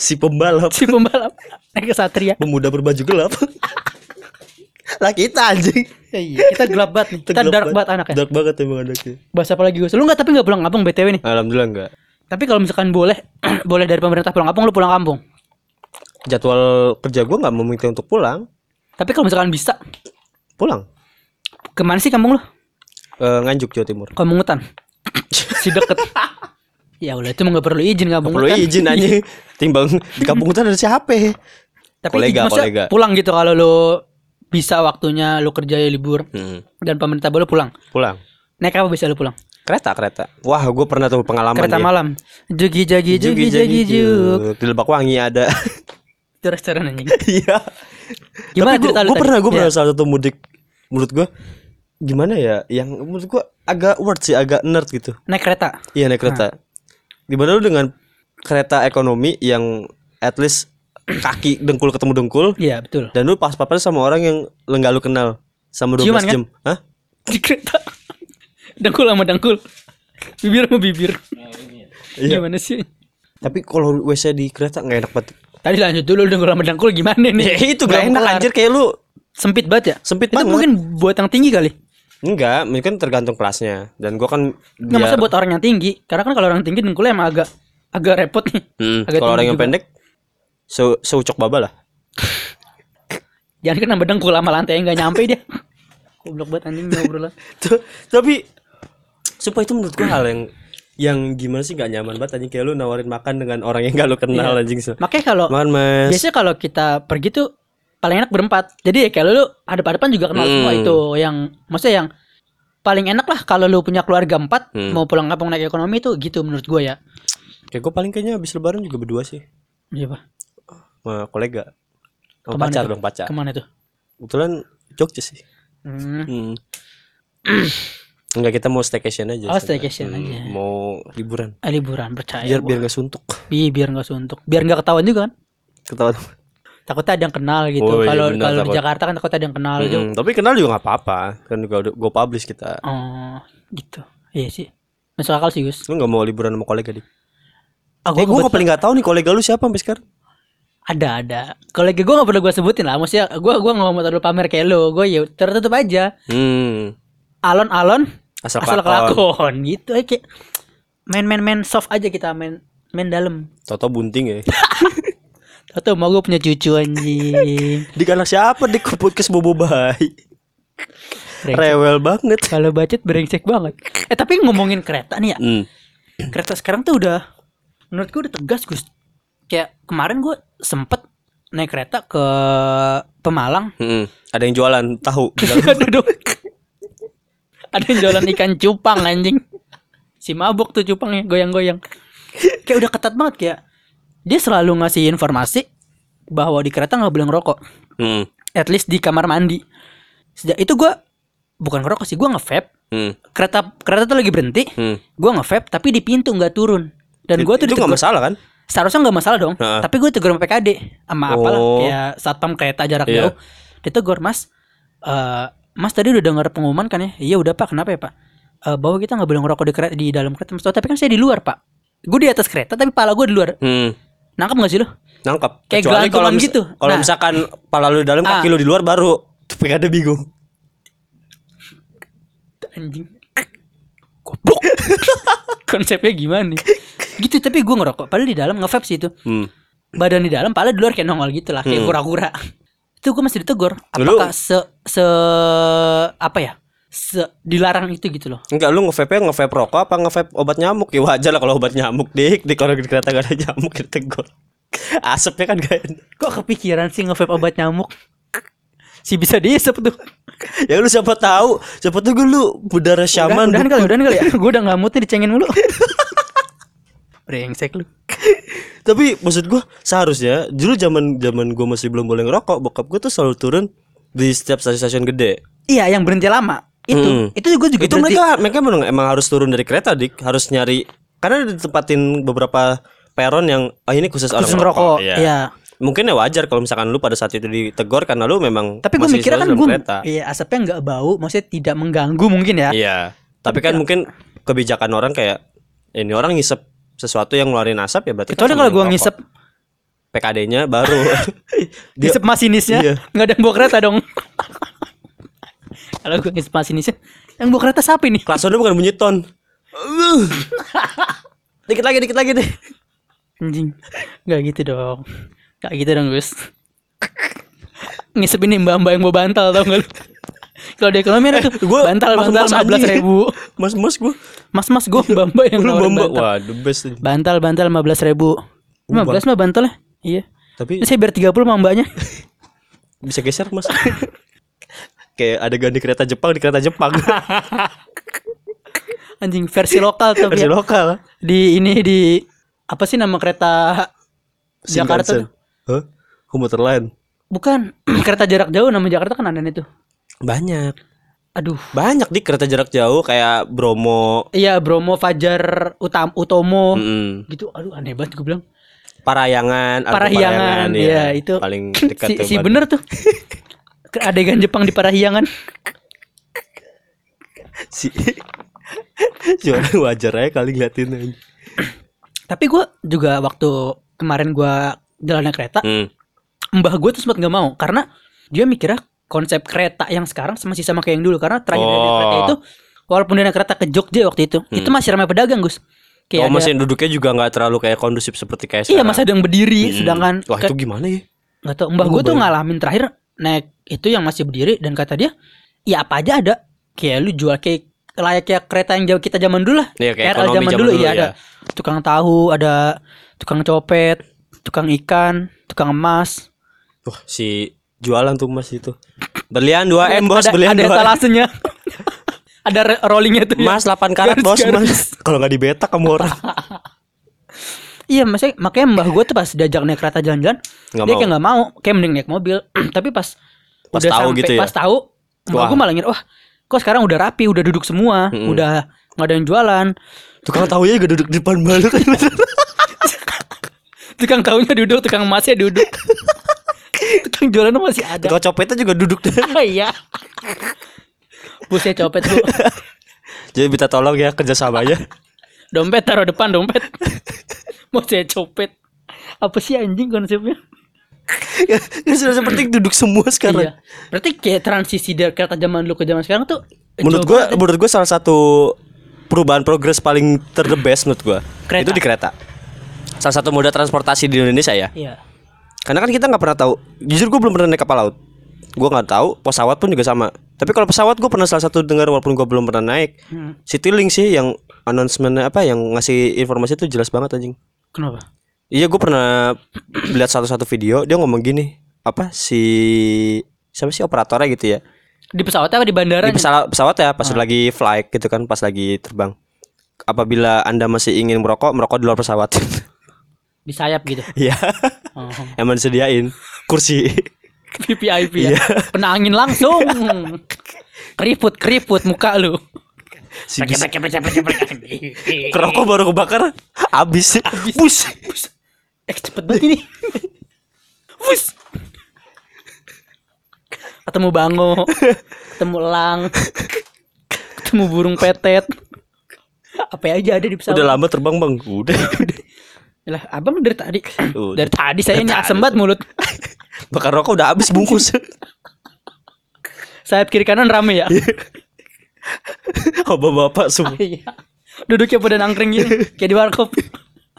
Si pembalap, si pembalap naik ke Satria pemuda berbaju gelap. lah kita anjing. Ya, iya kita gelap banget nih kita dark banget anaknya Dark banget emang anaknya. bahas apa lagi gue lu nggak tapi nggak pulang kampung btw nih Alhamdulillah enggak. tapi kalau misalkan boleh boleh dari pemerintah pulang kampung lu pulang kampung Jadwal kerja gua nggak meminta untuk pulang. tapi kalau misalkan bisa pulang Ke mana sih kampung lu? Eh, nganjuk Jawa Timur Kampung Hutan. si deket. Ya udah itu nggak perlu izin kampung perlu hutan. izin aja timbang di kampung hutan ada siapa Tapi Kolega, kolega. pulang gitu kalau lu bisa waktunya lu kerja libur hmm. dan pemerintah boleh pulang. pulang Naik apa bisa lu pulang? kereta kereta wah gue pernah tuh pengalaman Kereta ya. malam. Jugi jagi jugi jagi juk. di Lebak Wangi ada Itu restoran anjing. iya Gimana Tapi gue pernah gue pernah salah satu mudik menurut gue gimana ya yang menurut gue agak word sih agak nerd gitu Naik kereta. iya naik kereta gimana lu dengan kereta ekonomi yang at least kaki dengkul ketemu dengkul Iya, betul. dan lu pas papan sama orang yang lu nggak lu kenal sama 12 Ciuman, kan? jam Hah? Di kereta. dengkul sama dengkul. Bibir sama bibir. Iya. Gimana sih? tapi kalau WC di kereta nggak enak banget Tadi lanjut dulu dengkul sama dengkul gimana nih? ya itu gak enak kelar. anjir kayak lu Sempit banget ya? Sempit Itu banget. mungkin buat yang tinggi kali. Enggak mungkin tergantung kelasnya dan gua kan Nggak masa buat orang yang tinggi. Karena kan kalau orang tinggi dengkulnya emang agak agak repot nih. Hmm, agak kalau orang yang juga. pendek se seucok baba lah Jangan kan nambah dengkul sama lantai nggak nyampe dia. Goblok banget anjing ngobrol tapi supaya itu menurut gua hal yang yang gimana sih nggak nyaman banget anjing kayak lu nawarin makan dengan orang yang gak lu kenal Iya. anjing so. Makanya kalau makan mas biasanya kalau kita pergi tuh paling enak berempat. Jadi ya kalau lu hadap-hadapan juga kenal Hmm. semua itu yang maksudnya yang paling enak lah kalau lu punya keluarga empat Hmm. mau pulang kampung naik ekonomi itu gitu menurut gue ya. kayak gua paling kayaknya habis lebaran juga berdua sih Iya pak. sama kolega sama Ke mana pacar tuh? dong pacar Ke mana tuh? kebetulan Jogja sih Hmm. hmm. Enggak kita mau staycation aja Oh, staycation Hmm, aja. mau liburan Ah, liburan percaya. biar gua. biar nggak suntuk Iya, biar nggak suntuk. Biar nggak ketahuan juga kan. ketawa Takutnya ada yang kenal gitu. Oh, iya, Kalau kalau di. Jakarta kan takutnya ada yang kenal gitu. Hmm, tapi kenal juga nggak apa-apa kan juga udah gue publish kita Oh, gitu. Iya sih. Masuk akal sih, Gus. lu nggak mau liburan sama kolega di Ah, eh gue paling nggak tahu nih kolega lu siapa sampai sekarang ada ada. Kalau gue gak perlu gue sebutin lah. Maksudnya gue gue nggak mau terlalu pamer kayak lo. Gue ya tertutup aja. hmm Alon-alon asal, asal kelakon kelakon gitu. Kayak main main main soft aja kita main main dalam. Toto bunting ya Tahu mau gue punya cucu anjing. Dik anak siapa Dik podcast bobo bayi. Rewel banget Kalau bacot brengsek banget. Eh tapi ngomongin kereta nih ya. hmm. Kereta sekarang tuh udah menurut gue udah tegas Gus. Kayak kemarin gue sempet naik kereta ke Pemalang. Hmm. Ada yang jualan tahu di. Ada yang jualan ikan cupang anjing. Si mabuk tuh cupangnya goyang-goyang. Kayak udah ketat banget kayak dia selalu ngasih informasi bahwa di kereta nggak boleh ngerokok. hmm. At least di kamar mandi. Sejak itu gua bukan ngerokok sih, gua nge-vape. Hmm. Kereta kereta tuh lagi berhenti. Hmm. Gua nge-vape tapi di pintu nggak turun. Dan gua tuh itu nggak masalah kan seharusnya nggak masalah dong Heeh. tapi gue tegur sama PKD sama apalah Oh. kayak satpam kereta jarak Iya. jauh ditegur mas eh mas tadi udah dengar pengumuman kan ya iya udah pak kenapa ya pak Eh bahwa kita nggak boleh ngerokok di kereta di dalam kereta Mas, "Oh, tapi kan saya di luar pak gue di atas kereta tapi pala gue di luar hmm. Nangkep nggak sih lo nangkap Kayak Kecuali kalau mis- gitu. kalau Nah. misalkan pala lu di dalam kaki Ah. lu di luar baru tuh PKD bingung. Anjing. Goblok. Konsepnya gimana nih? Gitu tapi gue ngerokok. Padahal di dalam nge-vape sih itu. Hmm. badan di dalam pala di luar kayak nongol gitu lah kayak Hmm. kura-kura itu gue masih ditegur. Lu- apakah se se apa ya se dilarang itu gitu loh. Enggak lu nge-vape nge-vape rokok apa nge-vape obat nyamuk? Ya wajar lah kalau obat nyamuk dik. Dik orang di kereta gak ada nyamuk kita tegur asapnya kan gak enak. Kok kepikiran sih nge obat nyamuk? Si bisa diisep tuh. Ya lu siapa tahu siapa tahu gue lu berdarah syaman udah, udahan kali udahan kali. Ya gue udah nggak mood nih dicengin mulu. Brengsek lu. Tapi maksud gua seharusnya dulu zaman zaman gua masih belum boleh ngerokok, bokap gua tuh selalu turun di setiap stasiun-stasiun gede. iya yang berhenti lama itu. Hmm. itu gue juga. Itu berhenti mereka mereka memang emang harus turun dari kereta, Dik. Harus nyari karena ditempatin beberapa peron yang ah ini khusus orang khusus ngerokok Iya. iya. Mungkin ya wajar kalau misalkan lu pada saat itu ditegur karena lu memang tapi gue mikirnya kan gue iya asapnya nggak bau maksudnya tidak mengganggu mungkin ya. Iya. Tapi kan mungkin kebijakan orang kayak ini orang ngisep sesuatu yang ngeluarin asap ya berarti kan kecuali sama kalau gue ngisep PKD-nya baru. Ngisep masinisnya. Iya. nggak ada yang bawa kereta dong kalau gue ngisep masinisnya yang bawa kereta siapa nih Klaksonnya bukan bunyi ton. dikit lagi, dikit lagi deh. anjing nggak gitu dong nggak gitu dong Gus ngisep ini mbak mbak yang bawa bantal tau gak lu Kalau di ekonomi ada tuh Gua bantal mas- bantal lima belas ribu. Mas mas gue Mas mas gue mbak mbak yang Lu bamba bantal. Wah the best. Bantal bantal lima belas ribu. Lima belas mah bantal ya. Iya. Tapi Ini saya biar 30 sama mbaknya. bisa geser mas Kayak adegan di kereta Jepang Di kereta Jepang Anjing versi lokal tuh. Versi Biar- lokal Di ini di apa sih nama kereta Jakarta? Shinkansen. Hah? Komuter lain Bukan kereta jarak jauh nama Jakarta kan ada itu. Banyak Aduh. Banyak di kereta jarak jauh Kayak Bromo Iya Bromo Fajar Utam Utomo mm, gitu. Aduh aneh banget gue bilang. Parayangan Argo Parahyangan, iya. iya, itu. Paling dekat Si, tuh, si bener tuh. Ke Adegan Jepang di Parahyangan. Si Cuma wajar aja kali ngeliatin aja. Tapi gue juga waktu kemarin gue jalan naik kereta, Hmm. mbah gue tuh sempat nggak mau karena dia mikirnya konsep kereta yang sekarang masih sama kayak yang dulu karena terakhir naik Oh. kereta itu walaupun dia naik kereta ke Jogja waktu itu itu masih ramai pedagang Gus kayak Oh ada- mesin duduknya juga nggak terlalu kayak kondusif seperti kayak iya sekarang. masih ada yang berdiri Hmm. sedangkan Wah itu gimana ya? nggak tahu mbah gue tuh ngalamin terakhir naik itu yang masih berdiri dan kata dia ya apa aja ada kayak lu jual kayak layaknya kereta yang jauh kita zaman dulu lah Iya, kayak ekonomi zaman zaman dulu, dulu, iya ya. ada tukang tahu ada tukang copet tukang ikan tukang emas Wah si jualan tuh mas itu. Berlian 2 m bos, ada, berlian ada 2 M. etalasenya ada re- rollingnya tuh ya. Mas 8 karat bos mas. Kalau nggak dibetak kamu orang. Iya, maksudnya makanya mbah gue tuh pas diajak naik kereta jalan-jalan, dia mau. kayak nggak mau, kayak mending naik mobil. Tapi pas Pas udah tahu sampai, gitu ya? pas tahu, mbah gue malah ngira, wah, kok sekarang udah rapi, udah duduk semua, Mm-mm. udah nggak ada yang jualan. Tukang tahunya juga duduk di depan balu kan. Tukang tahunya duduk, tukang emasnya duduk. tukang jualan masih ada. Tukang copetnya juga duduk deh. Iya. Busnya copet bu, Jadi minta tolong ya kerjasamanya. dompet taruh depan dompet. Mau saya copet. Apa sih anjing konsepnya? ya sudah seperti duduk semua sekarang. Iya. Berarti kayak transisi dari kereta zaman dulu ke zaman sekarang tuh Menurut gua, ya. menurut gua salah satu perubahan progres paling ter the best menurut gua Kereta. itu di kereta. Salah satu moda transportasi di Indonesia ya. Iya. Karena kan kita nggak pernah tahu. Jujur gue belum pernah naik kapal laut. Gue nggak tahu. Pesawat pun juga sama. Tapi kalau pesawat gue pernah salah satu dengar walaupun gue belum pernah naik. Hmm. Citylink sih yang announcementnya apa yang ngasih informasi itu jelas banget anjing. Kenapa? Iya gue pernah lihat satu-satu video dia ngomong gini apa si siapa sih operatornya gitu ya Di pesawat apa di bandara? di pesawat pesawat ya pas lagi flight gitu kan pas lagi terbang apabila anda masih ingin merokok merokok di luar pesawat Di sayap gitu. Iya Oh. emang disediain kursi VIP Iya. ya. Kena angin langsung. keriput keriput muka lu. Si bis- kerokok baru kebakar habis bus Eh cepet banget ini. Wus. Ketemu bango, ketemu elang, ketemu burung petet. Apa aja ada di pesawat. udah lama terbang bang udah Lah, abang dari tadi. Udah. Dari tadi saya tadi. banget mulut. bakar rokok udah habis bungkus Sayap kiri kanan rame ya. oh bapak semua Iya. Duduknya pada nangkring gini kayak di warkop.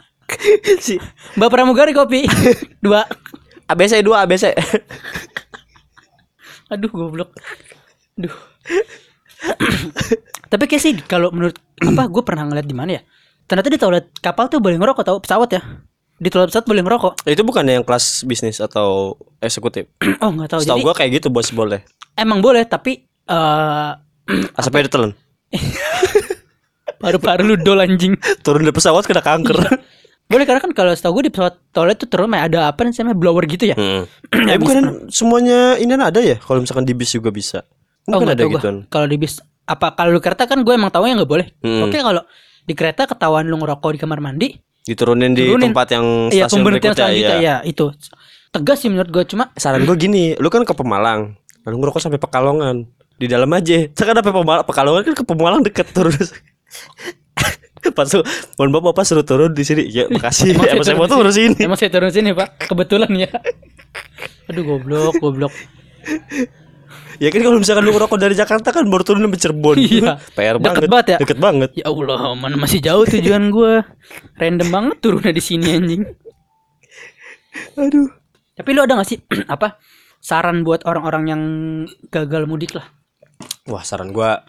si Mbak Pramugari kopi. Dua. ABC dua ABC Aduh goblok. Aduh. Tapi kayak sih kalau menurut apa gue pernah ngeliat di mana ya? Ternyata di toilet kapal tuh boleh ngerokok tau pesawat ya. Di toilet pesawat boleh ngerokok. itu bukan yang kelas bisnis atau eksekutif oh nggak tahu. Jadi gua kayak gitu bos boleh emang boleh tapi eh asapnya ditelan paru-paru lu dol anjing. turun dari pesawat kena kanker Boleh karena kan kalau setahu gue di pesawat toilet tuh terus ada apa namanya blower gitu ya. Hmm. eh bukan semuanya ini ada ya kalau misalkan di bis juga bisa Oh, mungkin nggak ada tahu gituan Kalau di bis apa kalau di kereta kan gue emang tahunya nggak boleh. Hmm. Oke kalau di kereta ketahuan lu ngerokok di kamar mandi, diturunin di Turunin. tempat yang iya stasiun pemberhentian berikutnya ya. ya itu. Tegas sih menurut gue cuma saran gue gini lu kan ke Pemalang lalu ngerokok sampai Pekalongan di dalam aja. Sekarang sampai Pemalang Pekalongan kan ke Pemalang deket terus. Pas tuh mohon maaf bapak suruh turun di sini. Ya makasih. Emang saya emang saya mau turun sini. Emang saya turun sini pak. Kebetulan ya. Aduh goblok Goblok. Ya kan kalau misalkan lu ngerokok dari Jakarta kan baru turun sampai Cirebon. Iya. PR Deket banget banget ya? deket banget. Ya Allah Mana masih jauh tujuan gue Random banget turunnya di sini anjing. Aduh. Tapi lu ada gak sih Apa Saran buat orang-orang yang Gagal mudik lah wah saran gua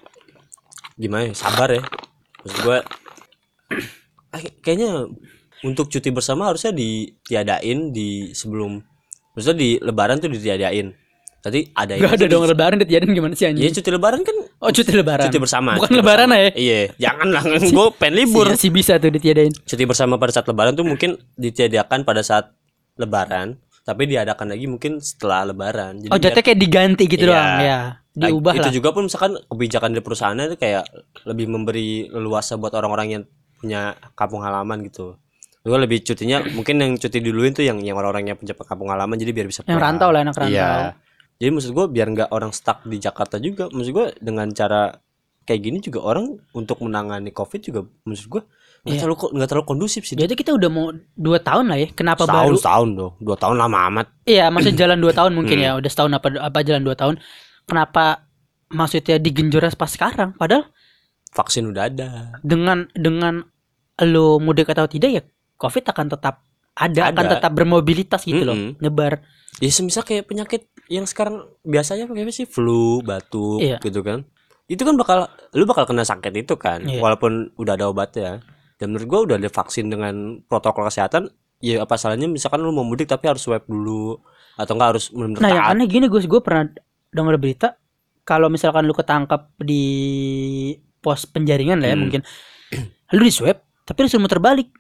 gimana ya? Sabar ya. Maksud gua eh, kayaknya untuk cuti bersama harusnya ditiadain di sebelum maksudnya di lebaran tuh ditiadain. Tadi ada Gak ada dong lebaran ditiadain gimana sih Iya anjing? cuti lebaran kan Oh cuti lebaran. cuti bersama. Bukan cuti lebaran bersama. ya? Iya, jangan lah. Gue pengen libur. Iya sih bisa tuh ditiadain. Cuti bersama pada saat lebaran tuh mungkin ditiadakan pada saat lebaran, tapi diadakan lagi mungkin setelah lebaran. Jadi Oh jatuhnya kayak diganti gitu Iya. doang ya. Nah, Diubah itu lah. juga pun misalkan kebijakan dari perusahaannya itu kayak lebih memberi leluasa buat orang-orang yang punya kampung halaman gitu. Juga lebih cutinya mungkin yang cuti duluin tuh yang yang orang-orang yang punya kampung halaman jadi biar bisa Yang rantau lah, anak rantau. Iya. Jadi maksud gue biar nggak orang stuck di Jakarta juga. Maksud gue dengan cara kayak gini juga orang untuk menangani COVID juga maksud gue nggak Iya. terlalu nggak terlalu kondusif sih. Jadi kita udah mau dua tahun lah ya. Kenapa Setahun baru? setahun dong, dua tahun lama amat. Iya, maksudnya jalan dua tahun mungkin Hmm. ya. Udah setahun apa apa jalan dua tahun. Kenapa maksudnya digenjot pas sekarang? Padahal Vaksin udah ada. dengan dengan lo mudik atau tidak ya COVID akan tetap ada, akan Ada. tetap bermobilitas gitu loh, Mm-mm. nyebar. Ya semisal kayak penyakit yang sekarang biasanya pakai apa sih flu, batuk Iya. gitu kan. Itu kan bakal lu bakal kena sakit itu kan Iya. walaupun udah ada obatnya. Dan menurut gua udah ada vaksin dengan protokol kesehatan ya apa salahnya misalkan lu mau mudik tapi harus swab dulu atau enggak harus benar-benar Nah, yang taat. aneh gini Gus, gue pernah dengar berita kalau misalkan lu ketangkap di pos penjaringan lah ya Hmm. mungkin lu di swab tapi lu suruh muter balik.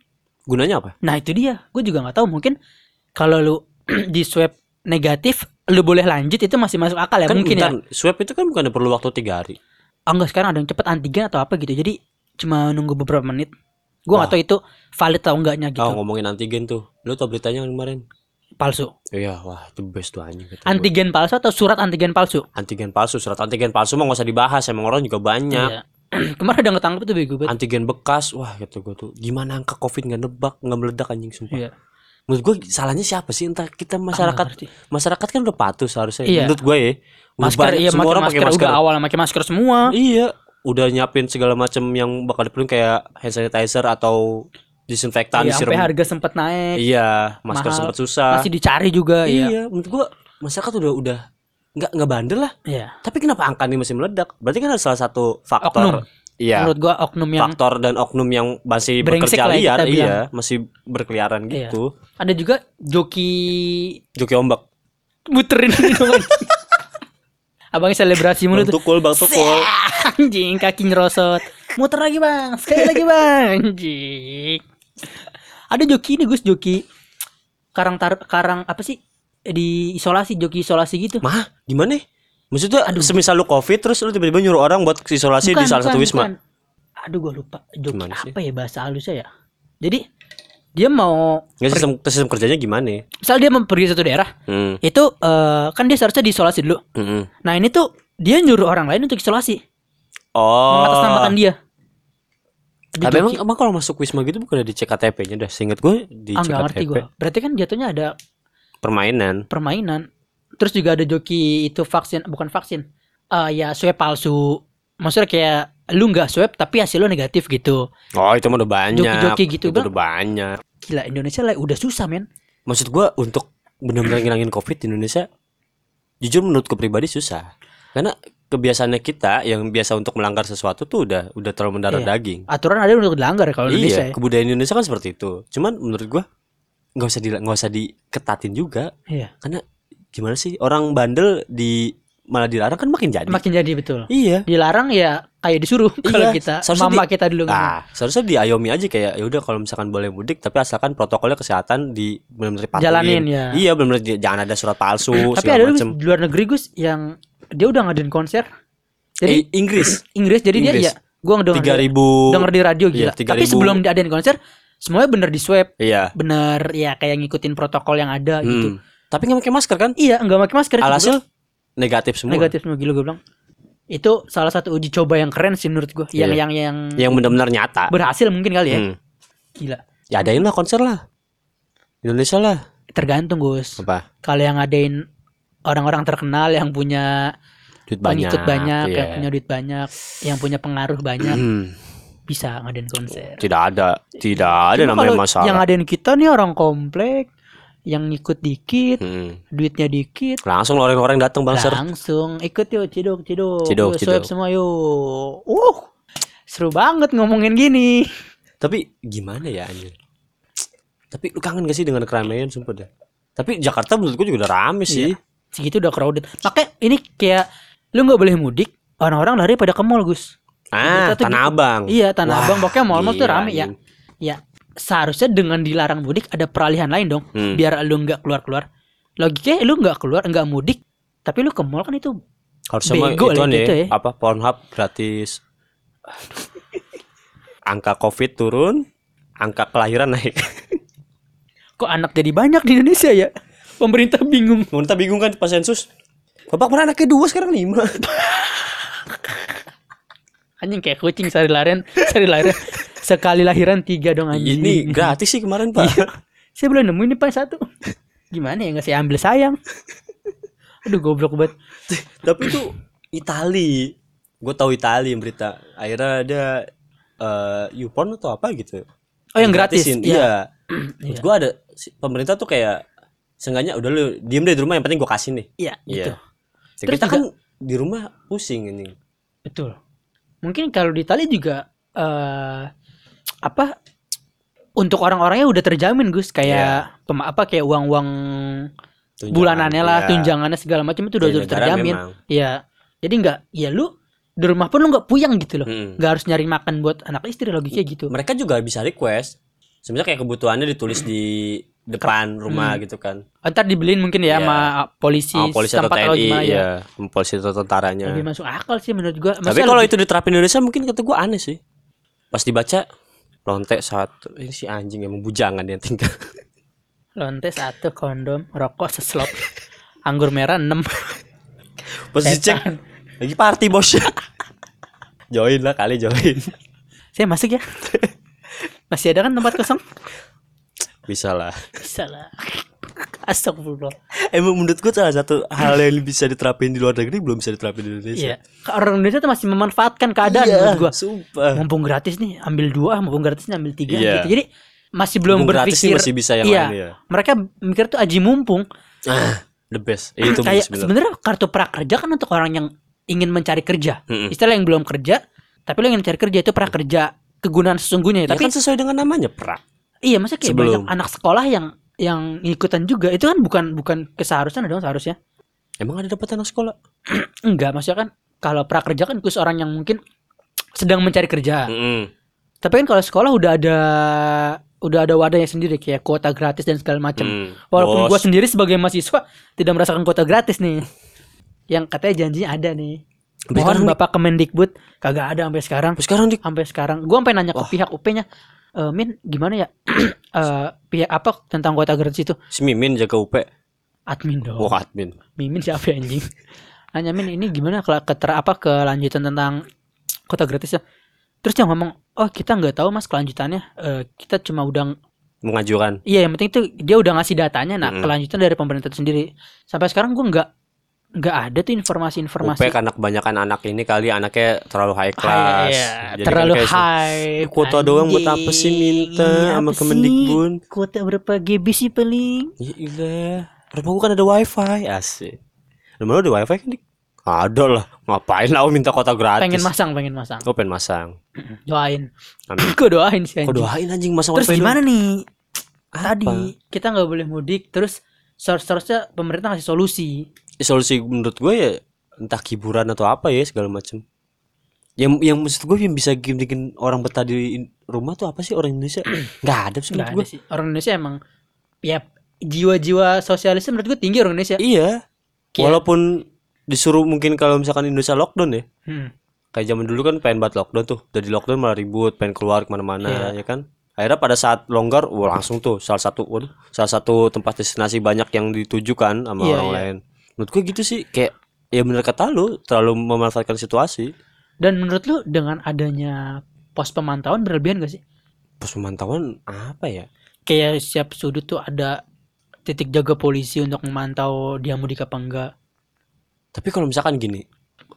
Gunanya apa? Nah, itu dia. Gue juga nggak tahu mungkin kalau lu di swab negatif lu boleh lanjut itu masih masuk akal ya kan mungkin ya. bentar, swab itu kan bukan perlu waktu tiga hari. Ah, enggak sekarang ada yang cepet antigen atau apa gitu. Jadi cuma nunggu beberapa menit. Gue nggak tahu itu valid atau enggaknya gitu. Oh, ngomongin antigen tuh. Lu tau beritanya kemarin? Palsu. Iya, wah itu best tuh anjing. Antigen palsu atau surat antigen palsu? antigen palsu, surat antigen palsu mah gak usah dibahas, emang orang juga banyak. Iya. Kemarin ada yang ketangkep tuh bego banget. antigen bekas wah gitu gue tuh gimana angka covid nggak nebak nggak meledak anjing sumpah Iya. menurut gue salahnya siapa sih entah kita Ah, masyarakat masyarakat kan udah patuh seharusnya Iya. menurut gue ya Udah Masker iya semua orang pakai masker udah awal pakai masker semua. iya udah nyiapin segala macam yang bakal diperlukan kayak hand sanitizer atau disinfektan Iya, sampai harga sempat naik. iya masker Mahal. sempat susah Masih dicari juga iya. iya. menurut gue masyarakat udah udah nggak nggak bandel lah Iya. tapi kenapa angka ini masih meledak berarti kan ada salah satu faktor Oknum. iya Menurut gua oknum yang faktor dan oknum yang masih bekerja liar kita bilang. iya masih berkeliaran Iya. gitu ada juga joki joki ombak muterin. Abangnya selebrasi mulu tuh. tukul bang tukul Anjing kaki nyerosot. Muter lagi bang, sekali lagi bang. Anjing. Ada joki ini Gus joki karang tar karang apa sih di isolasi joki isolasi gitu. mah gimana maksudnya semisal lu covid terus lu tiba-tiba nyuruh orang buat isolasi di Bukan, salah satu bukan, wisma bukan. Aduh gua lupa joki Gimana sih? apa ya bahasa halusnya ya. Jadi dia mau nggak sistem sistem kerjanya gimana misal dia mau pergi satu daerah hmm. itu eh, kan dia seharusnya diisolasi dulu. Mm-mm. Nah ini tuh dia nyuruh orang lain untuk isolasi, oh mengatasnamakan dia. Tapi emang, joki- emang kalau masuk wisma gitu bukan di cek KTP-nya dah seinget gue di ah cek ngerti KTP gue. Berarti kan jatuhnya ada permainan permainan. Terus juga ada joki itu vaksin bukan vaksin. Eh ya swab palsu. Maksudnya kayak lu nggak swab tapi hasil lu negatif gitu. oh itu mah udah banyak Joki-joki gitu, itu Bang. udah banyak Gila Indonesia lah udah susah men. maksud gua untuk benar-benar ngilangin covid di Indonesia jujur menurutku pribadi susah karena kebiasaannya kita yang biasa untuk melanggar sesuatu tuh udah udah terlalu mendarah Iya. daging Aturan ada untuk dilanggar ya kalau Indonesia. iya ya. kebudayaan Indonesia kan seperti itu cuman menurut gua nggak usah di nggak usah diketatin juga Iya. karena gimana sih orang bandel di malah dilarang kan makin jadi Makin jadi betul. iya Dilarang ya kayak disuruh kalau Iya, kita seharusnya mama di- kita dulu ngomong. Ah, seharusnya diayomi aja kayak ya udah kalau misalkan boleh mudik tapi asalkan protokolnya kesehatan di benar-benar. Jalanin, ya. Iya, benar-benar jangan ada surat palsu Tapi segala ada macem. di luar negeri Gus yang dia udah ngadain konser. Jadi Eh, Inggris Inggris jadi Inggris. dia ya gua denger 3000 denger di radio Iya, gila. Tapi 3000. sebelum diadain konser semuanya bener di swab, Iya. bener ya kayak ngikutin protokol yang ada gitu. Hmm. Tapi nggak pakai masker kan? Iya, enggak pakai masker. Alhasil negatif semua. negatif semua gila gue bilang. Itu salah satu uji coba yang keren sih menurut gua. Yang Iya. yang yang Yang benar-benar nyata. berhasil mungkin kali ya. Hmm. Gila. Ya adain lah konser lah. Indonesia lah. Tergantung Gus. Apa? Kalau yang ngadain orang-orang terkenal yang punya Duit banyak. pengikut banyak, iya. yang punya duit banyak, yang punya pengaruh banyak, Hmm. bisa ngadain konser. Tidak ada, tidak ada Cuma namanya masalah. Yang ngadain kita nih orang komplek yang ikut dikit, Hmm. duitnya dikit, Langsung orang-orang datang bang langsung ikut yuk ciduk ciduk, Ciduk, Yuk, swipe ciduk. semua yuk. Uh, seru banget ngomongin gini. Tapi gimana ya anjir? Tapi lu kangen gak sih dengan keramaian sumpah dah. Tapi Jakarta menurut gua juga udah rame sih. Segitu udah crowded. Makanya ini kayak lu nggak boleh mudik, orang-orang lari pada ke mall Gus. Ah, Kita Tanah gitu. Abang. Iya Tanah Wah, Abang, pokoknya mall-mall tuh rame ya. Ya seharusnya dengan dilarang mudik ada peralihan lain dong, Hmm. biar lu nggak keluar-keluar. Logikanya lu nggak keluar, nggak mudik, tapi lu ke mall kan itu Harusnya Bego itu lah gitu ya. apa Pornhub gratis. angka Covid turun, angka kelahiran naik. kok anak jadi banyak di Indonesia ya. Pemerintah bingung. Pemerintah bingung kan pas sensus. Bapak mana anaknya dua sekarang lima. Anjing kayak kucing sehari lahiran, sehari lahiran sekali lahiran tiga dong anjing. Ini gratis sih kemarin pak. Iya. Saya belum nemu ini pak satu. Gimana ya nggak saya ambil sayang. Aduh goblok banget. Tapi itu Itali. Gue tahu Itali yang berita. Akhirnya ada eh YouPorn atau apa gitu. Oh yang gratis. Gratisin. Iya. Iya. Menurut gue ada pemerintah tuh kayak sengaja udah lu diem deh di rumah yang penting gue kasih nih. Iya, gitu. Iya. Ya, Terus kita juga- kan di rumah pusing ini. Betul. Mungkin kalau di Itali juga eh apa untuk orang-orangnya udah terjamin Gus kayak pema- apa kayak uang-uang bulanannya lah, iya. tunjangannya segala macam itu udah, udah terjamin. Iya. Jadi nggak ya lu di rumah pun lu nggak puyang gitu loh. Mm-mm. Nggak harus nyari makan buat anak istri logikanya gitu. Mereka juga bisa request. Sebenarnya kayak kebutuhannya ditulis di depan rumah gitu kan. Ntar dibeliin mungkin ya Iya. sama polisi, Sama polisi atau TNI gimana ya. ya, sama polisi atau tentaranya. Lebih masuk akal sih menurut gua. Tapi kalau lebih- itu diterapin di Indonesia mungkin kata gua aneh sih. Pas dibaca lontek satu ini si anjing emang bujangan yang tinggal. lonte satu kondom, rokok seslop, anggur merah 6 Pas dicek lagi party bos. join lah kali join. Saya masuk ya. Masih ada kan tempat kosong? Bisa lah. Bisa lah. Astagfirullah. Emang menurut gua salah satu hal yang bisa diterapin di luar negeri belum bisa diterapin di Indonesia. Iya. Orang Indonesia tuh masih memanfaatkan keadaan Iya, menurut gua. Sumpah. Mumpung gratis nih, ambil dua, mumpung gratis nih ambil tiga Iya. gitu. Jadi masih belum Mumpung berpikir. masih bisa yang iya, lain ya. Mereka mikir tuh aji mumpung. Ah, the best. Itu Kayak sebenarnya. kartu prakerja kan untuk orang yang ingin mencari kerja. Mm-mm. Istilah yang belum kerja, tapi lo ingin mencari kerja itu prakerja kegunaan sesungguhnya. Ya tapi kan sesuai dengan namanya pra. Iya, masa kayak Sebelum. banyak anak sekolah yang yang ikutan juga. Itu kan bukan bukan keseharusan dong seharusnya. Emang ada dapat anak sekolah? Enggak, maksudnya kan kalau prakerja kan khusus orang yang mungkin sedang mencari kerja. Mm-mm. Tapi kan kalau sekolah udah ada udah ada wadahnya sendiri kayak kuota gratis dan segala macam. Mm. Walaupun gua sendiri sebagai mahasiswa tidak merasakan kuota gratis nih. Yang katanya janjinya ada nih. Sampai Mohon sekarang, Bapak Kemendikbud kagak ada sampai sekarang. Sampai sekarang di Sampai sekarang gua sampai nanya ke Wah. pihak UP-nya, "Eh, Min, gimana ya? Eh, pihak apa tentang kuota gratis itu? si Mimin jaga UP. Admin dong. Wah, admin. Mimin siapa anjing? Nanya Min ini gimana kalau keter apa kelanjutan tentang kota gratis ya? Terus dia ngomong, oh kita nggak tahu mas kelanjutannya. Eh, kita cuma udah Mengajukan. Iya, yang penting tuh dia udah ngasih datanya. Nah, Mm-mm. kelanjutan dari pemerintah itu sendiri. Sampai sekarang gua nggak nggak ada tuh UP informasi-informasi. karena kebanyakan anak ini kali anaknya terlalu high High, class. iya, Jadi kan terlalu se- high. kuota doang buat apa sih minta Iya, sama Kemendikbud? Kuota berapa GB sih paling? Ya ilah. Rumah gua kan ada wifi asik. Rumah lu ada wifi kan? Ada lah. Ngapain lah minta kota gratis? Pengen masang, pengen masang. Oh pengen masang. Doain. Amin. Gua doain sih Kok anjing. doain anjing masang Terus gimana nih? Apa? Tadi kita nggak boleh mudik, terus seharusnya pemerintah ngasih solusi. Ya, solusi menurut gue ya entah hiburan atau apa ya segala macam. Yang yang maksud gue yang bisa bikin bikin orang betah di rumah tuh apa sih orang Indonesia? Nggak ada sih menurut gue. sih. Orang Indonesia emang ya jiwa-jiwa sosialisnya menurut gue tinggi orang Indonesia. Iya. Kayak- Walaupun disuruh mungkin kalau misalkan Indonesia lockdown ya. Hmm. Kayak zaman dulu kan pengen banget lockdown tuh. Udah di lockdown malah ribut, pengen keluar ke mana-mana ya kan. Akhirnya pada saat longgar, wah langsung tuh salah satu, waduh, salah satu tempat destinasi banyak yang ditujukan sama Iya, orang iya. lain. Menurut gue gitu sih, kayak ya bener kata lu, terlalu memanfaatkan situasi. Dan menurut lu dengan adanya pos pemantauan berlebihan gak sih? Pos pemantauan apa ya? Kayak setiap sudut tuh ada titik jaga polisi untuk memantau dia mudik apa enggak. Tapi kalau misalkan gini,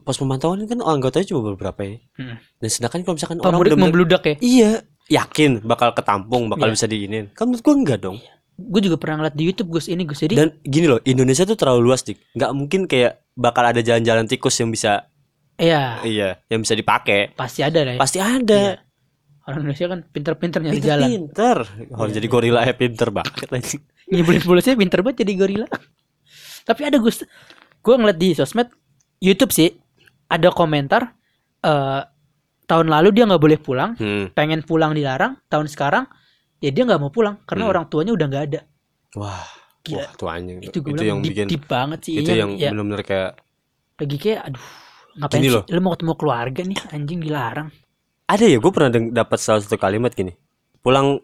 pos pemantauan kan anggotanya cuma beberapa ya. Hmm. Dan sedangkan kalau misalkan orang Pemudik bener-bener membludak ya. iya yakin bakal ketampung, bakal Iya. bisa diinin. Kan menurut gue enggak dong. Gue juga pernah ngeliat di YouTube Gus ini Gus. Jadi Dan gini loh, Indonesia tuh terlalu luas, Dik. Nggak mungkin kayak bakal ada jalan-jalan tikus yang bisa ya iya, yang bisa dipakai. pasti ada lah ya. Pasti ada. Orang Indonesia kan pinter-pinter nyari jalan. Pinter-pinter. Kalau Iya, jadi gorila ya pinter banget anjing. Ngibulin-bulisnya pinter banget jadi gorila. Tapi ada Gus, gue ngeliat di sosmed YouTube sih ada komentar eh tahun lalu dia nggak boleh pulang, Hmm. pengen pulang dilarang. Tahun sekarang ya dia nggak mau pulang karena Hmm. orang tuanya udah nggak ada. Wah, Gila. wah tuh anjing. Itu itu yang deep, bikin deep banget sih. itu Iya, yang ya, benar-benar kayak lagi kayak aduh ngapain Gini sih? loh. Lu mau ketemu keluarga nih anjing dilarang. ada ya gue pernah dapat salah satu kalimat gini pulang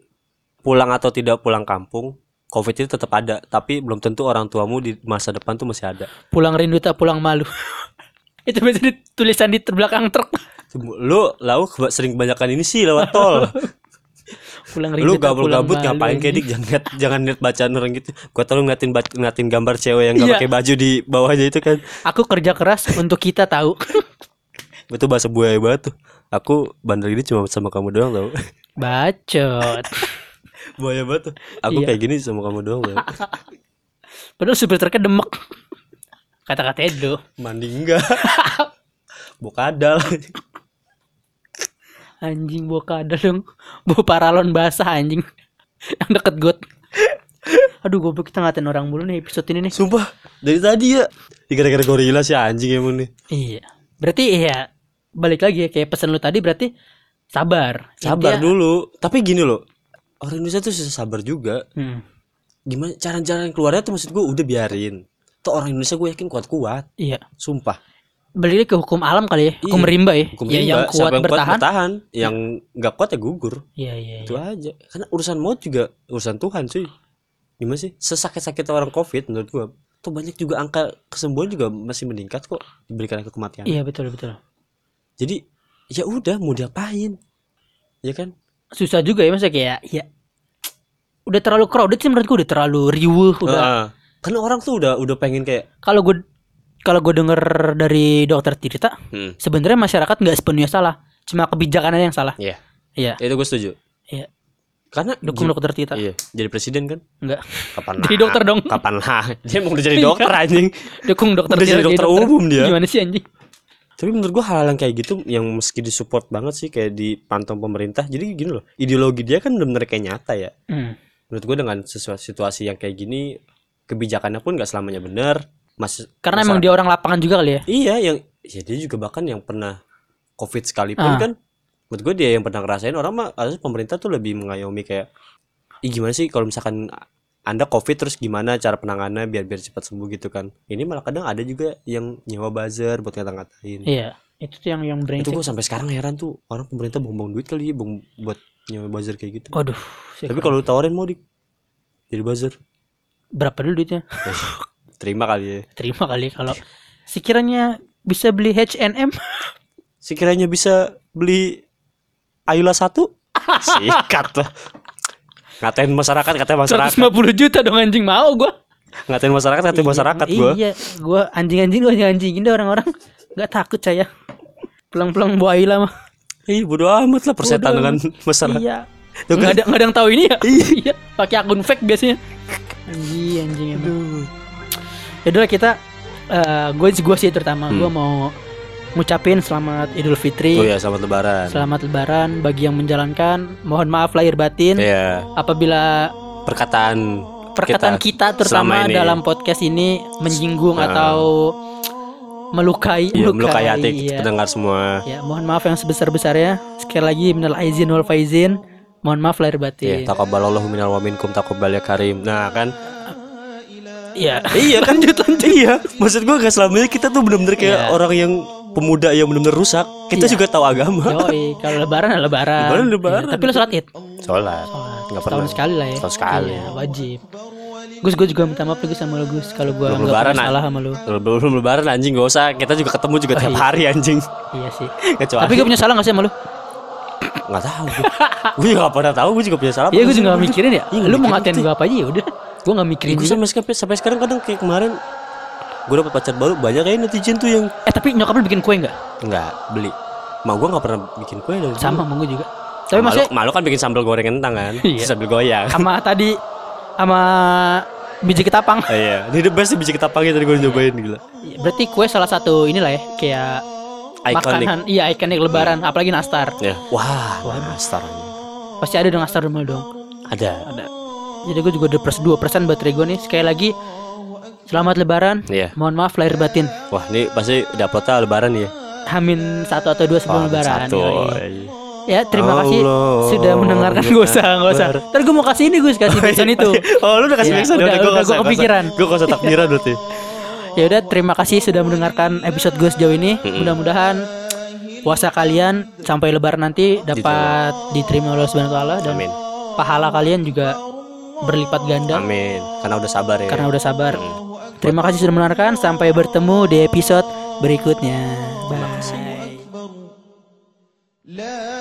pulang atau tidak pulang kampung covid itu tetap ada tapi belum tentu orang tuamu di masa depan tuh masih ada Pulang rindu tak pulang malu. Itu biasanya tulisan di terbelakang truk. lu lau sering kebanyakan ini sih lewat tol Pulang rindu lu gabut-gabut malu, ngapain kayak dik jangan jangan lihat bacaan orang gitu gua tau lu ngeliatin bac- ngeliatin gambar cewek yang gak Iya. pakai baju di bawahnya itu kan Aku kerja keras untuk kita tahu. itu bahasa buaya banget tuh aku bandar ini cuma sama kamu doang tau Bacot. buaya banget tuh aku Iya. kayak gini sama kamu doang tau Padahal supir truknya demek. Kata-kata Edo. mandi enggak bokadal Anjing bawa kadal dong. Bawa paralon basah anjing. Yang deket got. Aduh goblok kita ngatain orang mulu nih episode ini nih. Sumpah dari tadi ya Gara-gara gorila sih anjing emang nih Iya. Berarti iya balik lagi ya kayak pesan lu tadi berarti sabar. Sabar dulu Tapi gini loh Orang Indonesia tuh susah sabar juga Hmm, Gimana cara-cara keluarnya tuh maksud gue udah biarin Tuh orang Indonesia gue yakin kuat-kuat iya. Sumpah Balik lagi ke hukum alam kali ya. Hukum Iya, rimba ya. Hukum ya, rimba, yang siapa kuat yang bertahan. kuat bertahan Yang gak kuat ya gugur Iya iya. Itu iya. aja Karena urusan maut juga urusan Tuhan cuy Gimana sih Sesakit-sakit orang covid menurut gue Tuh banyak juga angka kesembuhan juga masih meningkat kok Diberikan angka kematian Iya betul betul. Jadi ya udah mau diapain Ya kan Susah juga ya masa kayak ya udah terlalu crowded sih menurut gue udah terlalu riuh udah. Heeh. Karena orang tuh udah udah pengen kayak Kalau gue kalau gue denger dari dokter Tirta, hmm, sebenarnya masyarakat nggak sepenuhnya salah, cuma kebijakannya yang salah. Iya. Iya. itu gue setuju. Iya. Karena Dukung dokter Tirta. Iya, jadi presiden kan? Enggak. Kapan Jadi lah? dokter dong. Kapan lah? Dia mau udah jadi dokter anjing. Dukung dokter Udah jadi dokter umum dia. Gimana sih anjing? Tapi menurut gua hal-hal yang kayak gitu yang meski disupport banget sih kayak dipantau pemerintah. Jadi gini loh, ideologi dia kan benar-benar kayak nyata ya. Hmm. Menurut gua dengan situasi yang kayak gini kebijakannya pun gak selamanya benar. Mas Karena masa- emang dia orang lapangan juga kali ya. Iya, yang ya dia juga bahkan yang pernah covid Ah. sekalipun kan menurut gue dia yang pernah ngerasain orang mah harusnya pemerintah tuh lebih mengayomi kayak Ih gimana sih kalau misalkan anda covid terus gimana cara penanganannya biar biar cepat sembuh gitu kan ini malah kadang ada juga yang nyewa buzzer buat ngata-ngatain Iya. Itu tuh yang yang itu brengsek. gue sampai sekarang heran tuh orang pemerintah buang-buang duit kali ya buang buat nyewa buzzer kayak gitu Waduh. tapi kalau lu tawarin mau di jadi buzzer berapa dulu duitnya? terima kali ya Terima kali kalau sekiranya bisa beli H&M sekiranya bisa beli Ayula satu sikat lah ngatain masyarakat ngatain masyarakat 150 juta dong anjing mau gua. ngatain masyarakat ngatain masyarakat gua Iya, gua anjing-anjing gua anjing-anjingin deh orang-orang. Nggak takut saya. Pulang-pulang buah Aila mah. ih bodo amat lah persetan Bodo dengan masyarakat Iya. Tuh Nggak kan? ada nggak ada yang tahu ini ya? Iya. Pakai akun fake biasanya. Anjing anjing emang. Aduh. Ya udah kita eh gue gua sih terutama Hmm. gua mau ngucapin selamat Idul Fitri. oh ya selamat lebaran Selamat lebaran bagi yang menjalankan. Mohon maaf lahir batin Iya apabila perkataan perkataan kita, terutama selama ini. dalam podcast ini menyinggung Ah. atau melukai iya, melukai hati iya. pendengar semua Ya, mohon maaf yang sebesar-besarnya. Sekali lagi minal aizin wal faizin. Mohon maaf lahir Iya, batin. takabbalallahu minal wa minkum taqabbal ya karim. Nah, kan Iya. iya kan lanjut lanjut. Iya, maksud gua gak selamanya kita tuh bener-bener kayak Iya. orang yang pemuda yang bener-bener rusak. Kita Iya. juga tahu agama. Yoi, kalau lebaran ya lebaran. Lebaran, lebaran. Iya, tapi lo sholat id. Sholat. Sholat. Nggak Setahun pernah. sekali lah ya. Setahun sekali. Iya, wajib. Gus, gue juga minta maaf lagi sama lo Gus kalau gue Belum nggak lebaran, pernah ah. salah sama lo. Belum belum lebaran anjing gak usah. Kita juga ketemu juga Oh, tiap iya. hari anjing. Iya sih. Kecuali Tapi gue punya salah gak sih sama lo? nggak tahu. Gue juga gak pernah tahu. Gue juga punya salah. Iya, gue juga gak mikirin ya. Iya, Lu mau ngatain gue apa aja ya udah. Gue gak mikirin Gue sampai sekarang, sampai sekarang kadang kayak kemarin gue dapet pacar baru banyak kayak netizen tuh yang Eh tapi nyokap lu bikin kue nggak? nggak beli. Mak gue nggak pernah bikin kue dari Sama sama gue juga. Tapi malu, maksudnya malu kan bikin sambal goreng kentang kan Iya. sambil goyang sama tadi sama biji ketapang. Ah, iya, ini the best sih biji ketapang tadi gue nyobain gila. Berarti kue salah satu inilah ya kayak Iconic. makanan iya ikonik lebaran apalagi nastar. Ya, wah, nastar. Pasti ada dong nastar rumah dong. Ada. Ada. Jadi gue juga udah plus 2% baterai gue nih. Sekali lagi selamat lebaran. Iya. Mohon maaf lahir batin. Wah, ini pasti udah uploadnya lebaran ya. Hamin satu atau dua sebelum Wah, lebaran. Satu. Yoi. Ya terima kasih Allah, sudah mendengarkan ya Gak usah gak usah Ntar gue mau kasih ini Gus Kasih backsound itu Oh, lu udah kasih Iya, backsound udah, usah, kepikiran. Gua nggak usah takbiran berarti. Ya udah terima kasih sudah mendengarkan episode gue sejauh ini Mudah-mudahan Puasa kalian sampai lebaran nanti dapat diterima oleh Subhanahu taala dan Amin. pahala kalian juga berlipat ganda Amin. Karena udah sabar ya. karena udah sabar. Terima kasih sudah mendengarkan. Sampai bertemu di episode berikutnya. Bye.